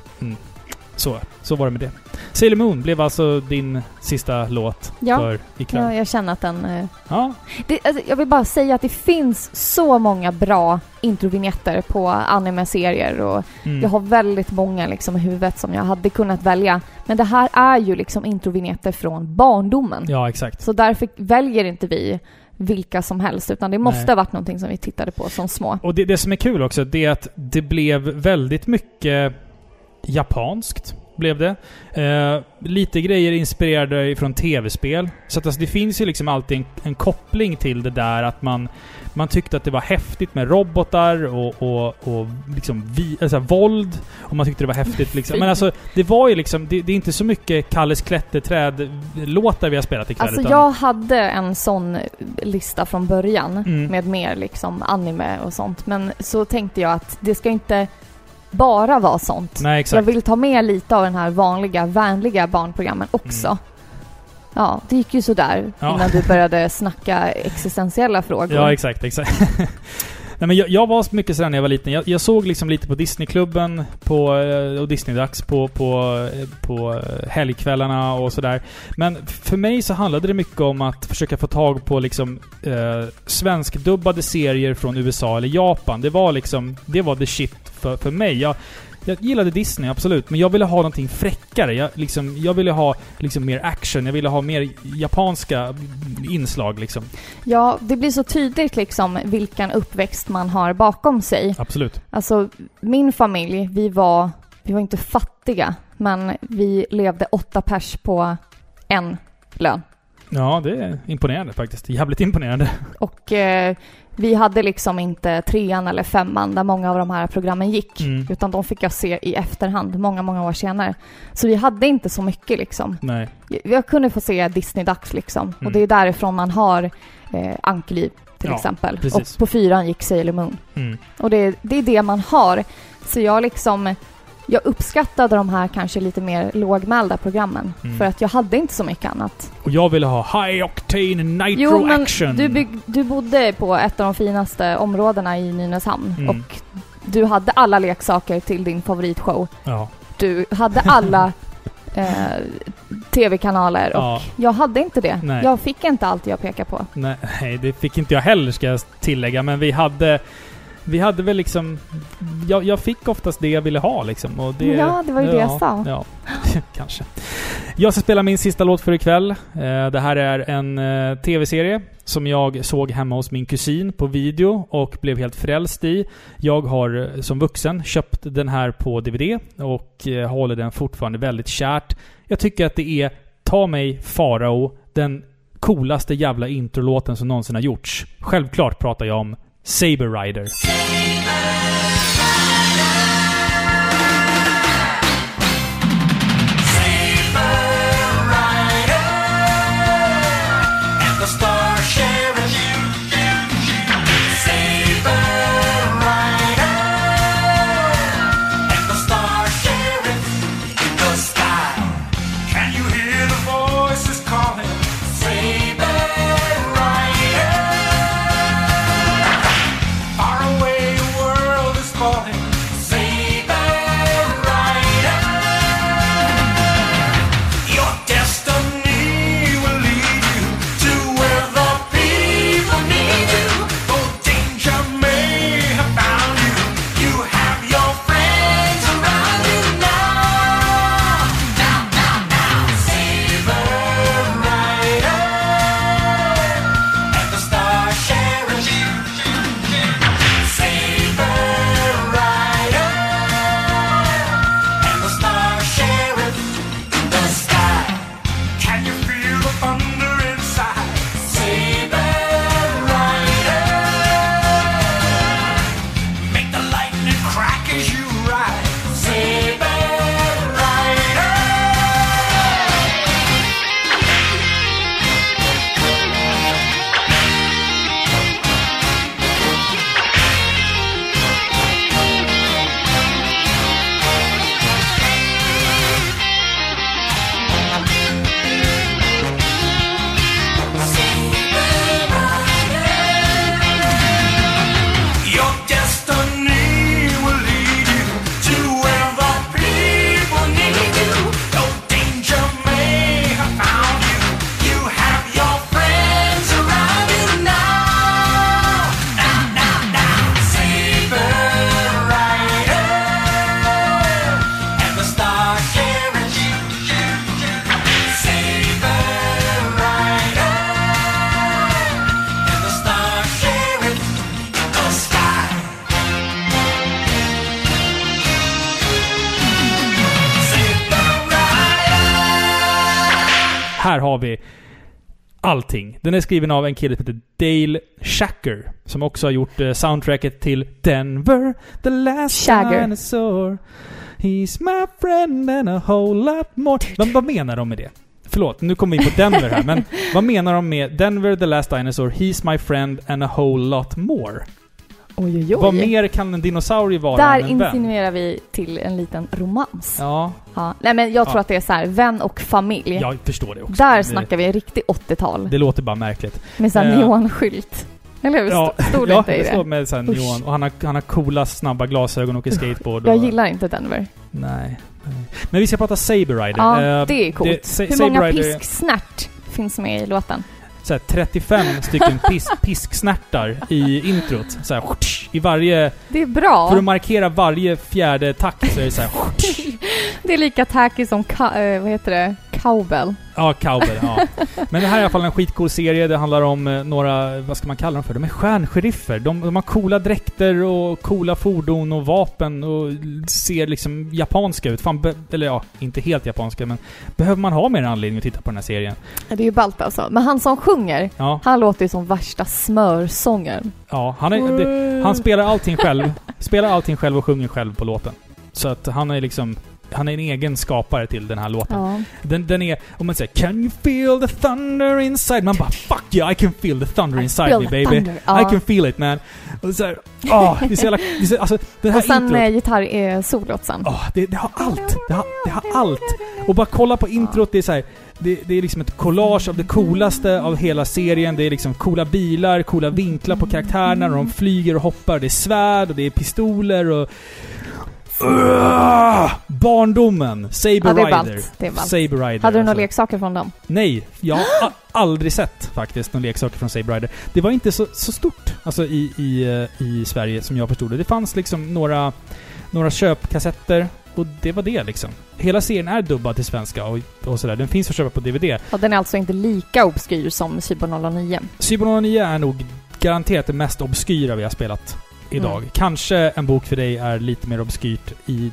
Så, så var det med det. Sailor Moon blev alltså din sista låt Ja. för ikväll. Ja, jag känner att den... eh, Ja. Det, alltså, jag vill bara säga att det finns så många bra introvinjetter på anime-serier och Mm. jag har väldigt många liksom i huvudet som jag hade kunnat välja. Men det här är ju liksom introvinjetter från barndomen. ja, exakt. Så därför väljer inte vi vilka som helst, utan det måste Nej. ha varit någonting som vi tittade på som små. Och det, det som är kul också, det är att det blev väldigt mycket japanskt. Blev det. Eh, lite grejer inspirerade från tv-spel. Så att alltså, det finns ju liksom alltid en, en koppling till det där att man, man tyckte att det var häftigt med robotar och, och, och liksom vi, alltså, våld. Och man tyckte det var häftigt liksom. Men alltså, det var ju liksom... Det, det är inte så mycket Kalles klätterträd-låtar vi har spelat ikväll. Alltså utan- jag hade en sån lista från början Mm. med mer liksom anime och sånt. Men så tänkte jag att det ska inte bara vara sånt. Nej, Jag exakt. vill ta med lite av den här vanliga, vänliga barnprogrammen också. Mm. Ja, det gick ju sådär Ja. innan du började snacka existentiella frågor. Ja, exakt, exakt. Nej, men jag, jag var mycket sådär när jag var liten. Jag, jag såg liksom lite på Disneyklubben på, eh, och Disneydags på, på, eh, på eh, helgkvällarna och sådär. Men för mig så handlade det mycket om att försöka få tag på liksom eh, svenskdubbade serier från USA eller Japan. Det var liksom, det var the shit för, för mig. Jag, jag gillade Disney, absolut. Men jag ville ha någonting fräckare. Jag, liksom, jag ville ha liksom mer action. Jag ville ha mer japanska inslag liksom. ja, det blir så tydligt liksom vilken uppväxt man har bakom sig. Absolut. Alltså, min familj, vi var, vi var inte fattiga, men vi levde åtta pers på en lön. Ja, det är imponerande faktiskt. Jävligt imponerande. Och eh, vi hade liksom inte trean eller femman där många av de här programmen gick. Mm. Utan de fick jag se i efterhand, många, många år senare. Så vi hade inte så mycket liksom. Nej. Jag kunde få se Disney-dags liksom. Mm. Och det är därifrån man har eh, Ankeliv till Ja, exempel. precis. Och på fyran gick Sailor Moon. Mm. Och det, det är det man har. Så jag liksom... Jag uppskattade de här kanske lite mer lågmälda programmen. Mm. För att jag hade inte så mycket annat. Och jag ville ha High Octane Nitro Jo, men Action. du, bygg, du bodde på ett av de finaste områdena i Nynäshamn. Mm. Och du hade alla leksaker till din favoritshow. Ja. Du hade alla eh, tv-kanaler och ja. jag hade inte det. Nej. Jag fick inte allt jag pekar på. Nej, det fick inte jag heller ska jag tillägga. Men vi hade... Vi hade väl liksom... Jag, jag fick oftast det jag ville ha liksom. Och det, Ja, det var ju det jag sa. Ja, kanske. Jag ska spela min sista låt för ikväll. Eh, Det här är en eh, tv-serie som jag såg hemma hos min kusin på video och blev helt frälst i. Jag har eh, som vuxen köpt den här på DVD och håller den fortfarande väldigt kärt. Jag tycker att det är Ta mig Farao, den coolaste jävla introlåten som någonsin har gjorts. Självklart pratar jag om Saber Rider. The Den är skriven av en kille som heter Dale Shacker. Som också har gjort eh, soundtracket till Denver, the last Shagger. dinosaur. He's my friend and a whole lot more. Vad, vad menar de med det? Förlåt, nu kommer vi in på Denver här, men vad menar de med Denver, the last dinosaur, he's my friend and a whole lot more? Oj, oj, oj. Vad mer kan en dinosaurie vara Där än en vän? insinuerar vi till en liten romans. Ja. Ja, Nej men jag tror Ja. att det är så här, vän och familj. jag förstår det också. Där det, snackar vi riktigt 80-tal. Det låter bara märkligt. Med sån Eh. neonskylt. Eller hur? Ja, Stod det ja inte i det står det? med Usch. neon. Och han har, han har coola, snabba glasögon och åker skateboard. Jag och, gillar inte Denver. Nej. Men vi ska prata Saber Rider. Ja, Eh, det är coolt. Sa- Hur många pisksnärt finns med i låten? Så här, 35 stycken pis, pisksnärtar i introt. Så här, i varje... Det är bra. För att markera varje fjärde takt så är det så här, Det är lika tacky som, eh, vad heter det, cowbell. Ja, cowbell. Ja. Men det här är i alla fall en skitcool serie. Det handlar om eh, några, vad ska man kalla dem för? De är stjärnseriffer. De, de har coola dräkter och coola fordon och vapen och ser liksom japanska ut. Fan, be, eller ja, inte helt japanska men behöver man ha mer anledning att titta på den här serien? Det är ju ballt alltså. Men han som sjunger, Ja, han låter ju som värsta smörsångaren. ja han, är, det, han spelar allting själv. Spelar allting själv och sjunger själv på låten. Så att han är liksom han är en egen skapare till den här låten. Ja. Den, den är, om man säger 'Can you feel the thunder inside?' Man bara 'Fuck yeah, I can feel the thunder inside me baby' thunder. I Ja. can feel it man. Och så här, åh, det är så jävla... Det är så, alltså, den här Och sen introt. eh, gitarr-solot sen. åh, det, det har allt. Det har, det har allt. Och bara kolla på introt, det är så här, det, det är liksom ett collage av det coolaste av hela serien. Det är liksom coola bilar, coola vinklar på karaktärerna när de flyger och hoppar. Det är svärd och det är pistoler och... Ugh! barndomen! Saber Ja, det är Rider. ballt. Det är ballt. Saber Rider. Hade du några alltså. leksaker från dem? Nej, jag har aldrig sett faktiskt någon leksaker från Saber Rider. Det var inte så, så stort alltså i, i, eh, i Sverige som jag förstod det. Det fanns liksom några, några köpkassetter och det var det liksom. Hela serien är dubbad till svenska och, och sådär. Den finns att köpa på DVD. Ja, den är alltså inte lika obskyr som Cyber 009. Cyber 09 är nog garanterat det mest obskyra vi har spelat idag. Mm. Kanske En bok för dig är lite mer obskyrt i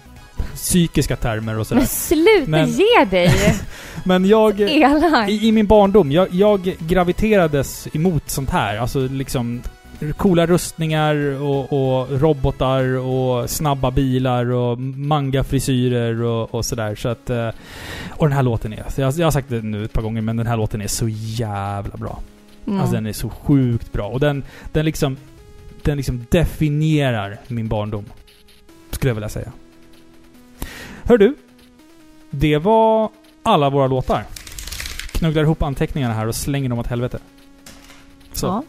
psykiska termer och sådär. Men sluta Men- ge dig! Men jag... I, I min barndom, jag, jag graviterades emot sånt här. Alltså liksom coola rustningar och, och robotar och snabba bilar och manga-frisyrer och, och sådär. Så att... eh, Och den här låten är... så Jag, jag har sagt det nu ett par gånger, men den här låten är så jävla bra. Mm. Alltså den är så sjukt bra. Och den, den liksom... Den liksom definierar min barndom. Skulle jag vilja säga. Hör du? Det var alla våra låtar. Knugglar ihop anteckningarna här och slänger dem åt helvete. Så. Ja,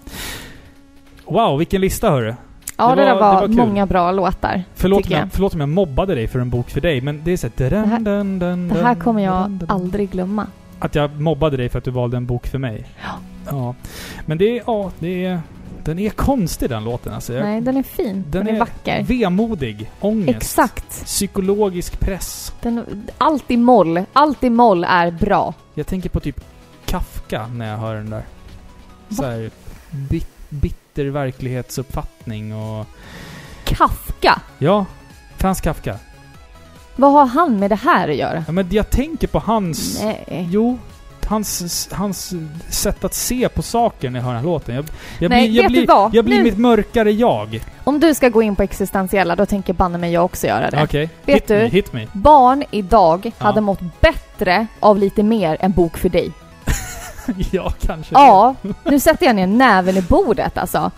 Wow, vilken lista hörru. ja Det det, var- där var, det var många bra låtar. Förlåt om, jag, jag. förlåt om jag mobbade dig för en bok för dig, men det är så här, Det här- dun, dun, Det här kommer jag dun. aldrig glömma. Att jag mobbade dig för att du valde en bok för mig. Ja. Ja. Men det är, ja, det är... Den är konstig den låten alltså. Jag- Nej, den är fin. Den, är, vacker. Vemodig, ångest, Exakt. psykologisk press. Den, allt i moll. Allt i moll är bra. Jag tänker på typ Kafka när jag hör den där. Så här, bit, bitter verklighetsuppfattning och... Kafka. Ja, Frans Kafka. Vad har han med det här att göra? Ja, men jag tänker på hans... Nej. Jo, hans, hans sätt att se på saker när jag hör den här låten. Jag, jag Nej, blir, jag vet blir? Jag blir mitt mörkare jag. Om du ska gå in på existentiella, då tänker banne mig jag också göra det. Okej. Vet hit du? Me, hit me. Barn idag Ja. hade mått bättre av lite mer än Bok för dig. ja, kanske. Ja, nu sätter jag ner näven i bordet alltså.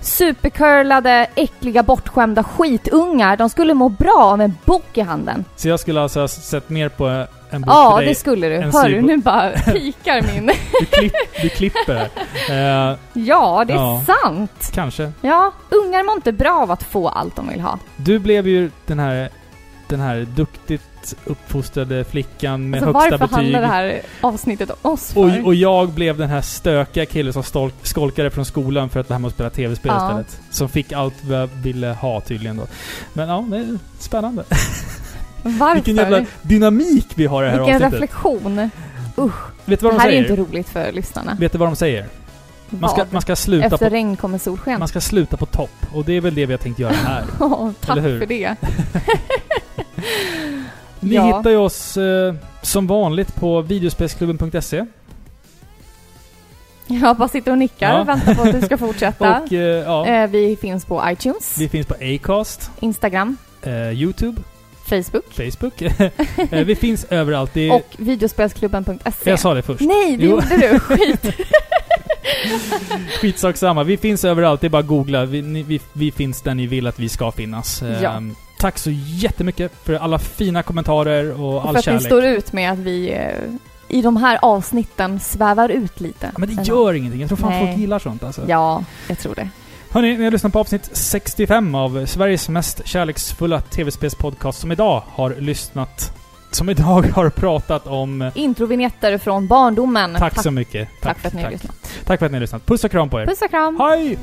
Supercurlade, äckliga, bortskämda skitungar. De skulle må bra av en bok i handen. Så jag skulle alltså ha sett mer på en bok Ja, för dig. det skulle du. Hör du, nu bara pikar min... Du, klipp, du klipper. Eh, Ja, det är Ja. sant. kanske. Ja, ungar mår inte bra av att få allt de vill ha. Du blev ju den här, den här duktigt uppfostrade flickan med Alltså högsta varför betyg. handlar det här avsnittet om oss för? Och, och jag blev den här stökiga killen som stol- skolkade från skolan för att lära mig att spela tv-spel Ja. istället. Som fick allt vad jag ville ha tydligen då. Men ja, det är spännande. Varför? Vilken jävla dynamik vi har i det här Vilken avsnittet. reflektion. Vet du vad Det de här är säger? inte roligt för lyssnarna. Vet du vad de säger? Man ska, man ska sluta Efter på regn kommer solsken. man ska sluta på topp. Och det är väl det vi har tänkt göra här. Åh, tack för det. Ni Ja. hittar ju oss eh, som vanligt på videospelsklubben.se. Jag bara sitter och nickar Ja. och väntar på att du ska fortsätta. Och eh, ja, Eh, vi finns på iTunes, vi finns på Acast, Instagram, eh, YouTube, Facebook Facebook. Eh, vi finns överallt. Det, och videospelsklubben.se. jag sa det först. Nej, det Jo. gjorde du. Skit. Skitsak samma. Vi finns överallt. Det är bara att googla. Vi, ni, vi, vi finns där ni vill att vi ska finnas. Ja. Ehm, tack så jättemycket för alla fina kommentarer och Och all för att ni kärlek. står ut med att vi eh, i de här avsnitten svävar ut lite. Ja, Men det gör ingenting. Jag tror fan Nej. folk gillar sånt alltså. Ja, jag tror det. Hörni, ni har lyssnat på avsnitt 65 av Sveriges mest kärleksfulla tv-spelspodcast som idag har lyssnat... Som idag har pratat om... Introvinjetter från barndomen. Tack, så mycket. tack för att ni har tack. lyssnat. Tack för att ni har lyssnat. Puss och kram på er. Puss och kram! Hej!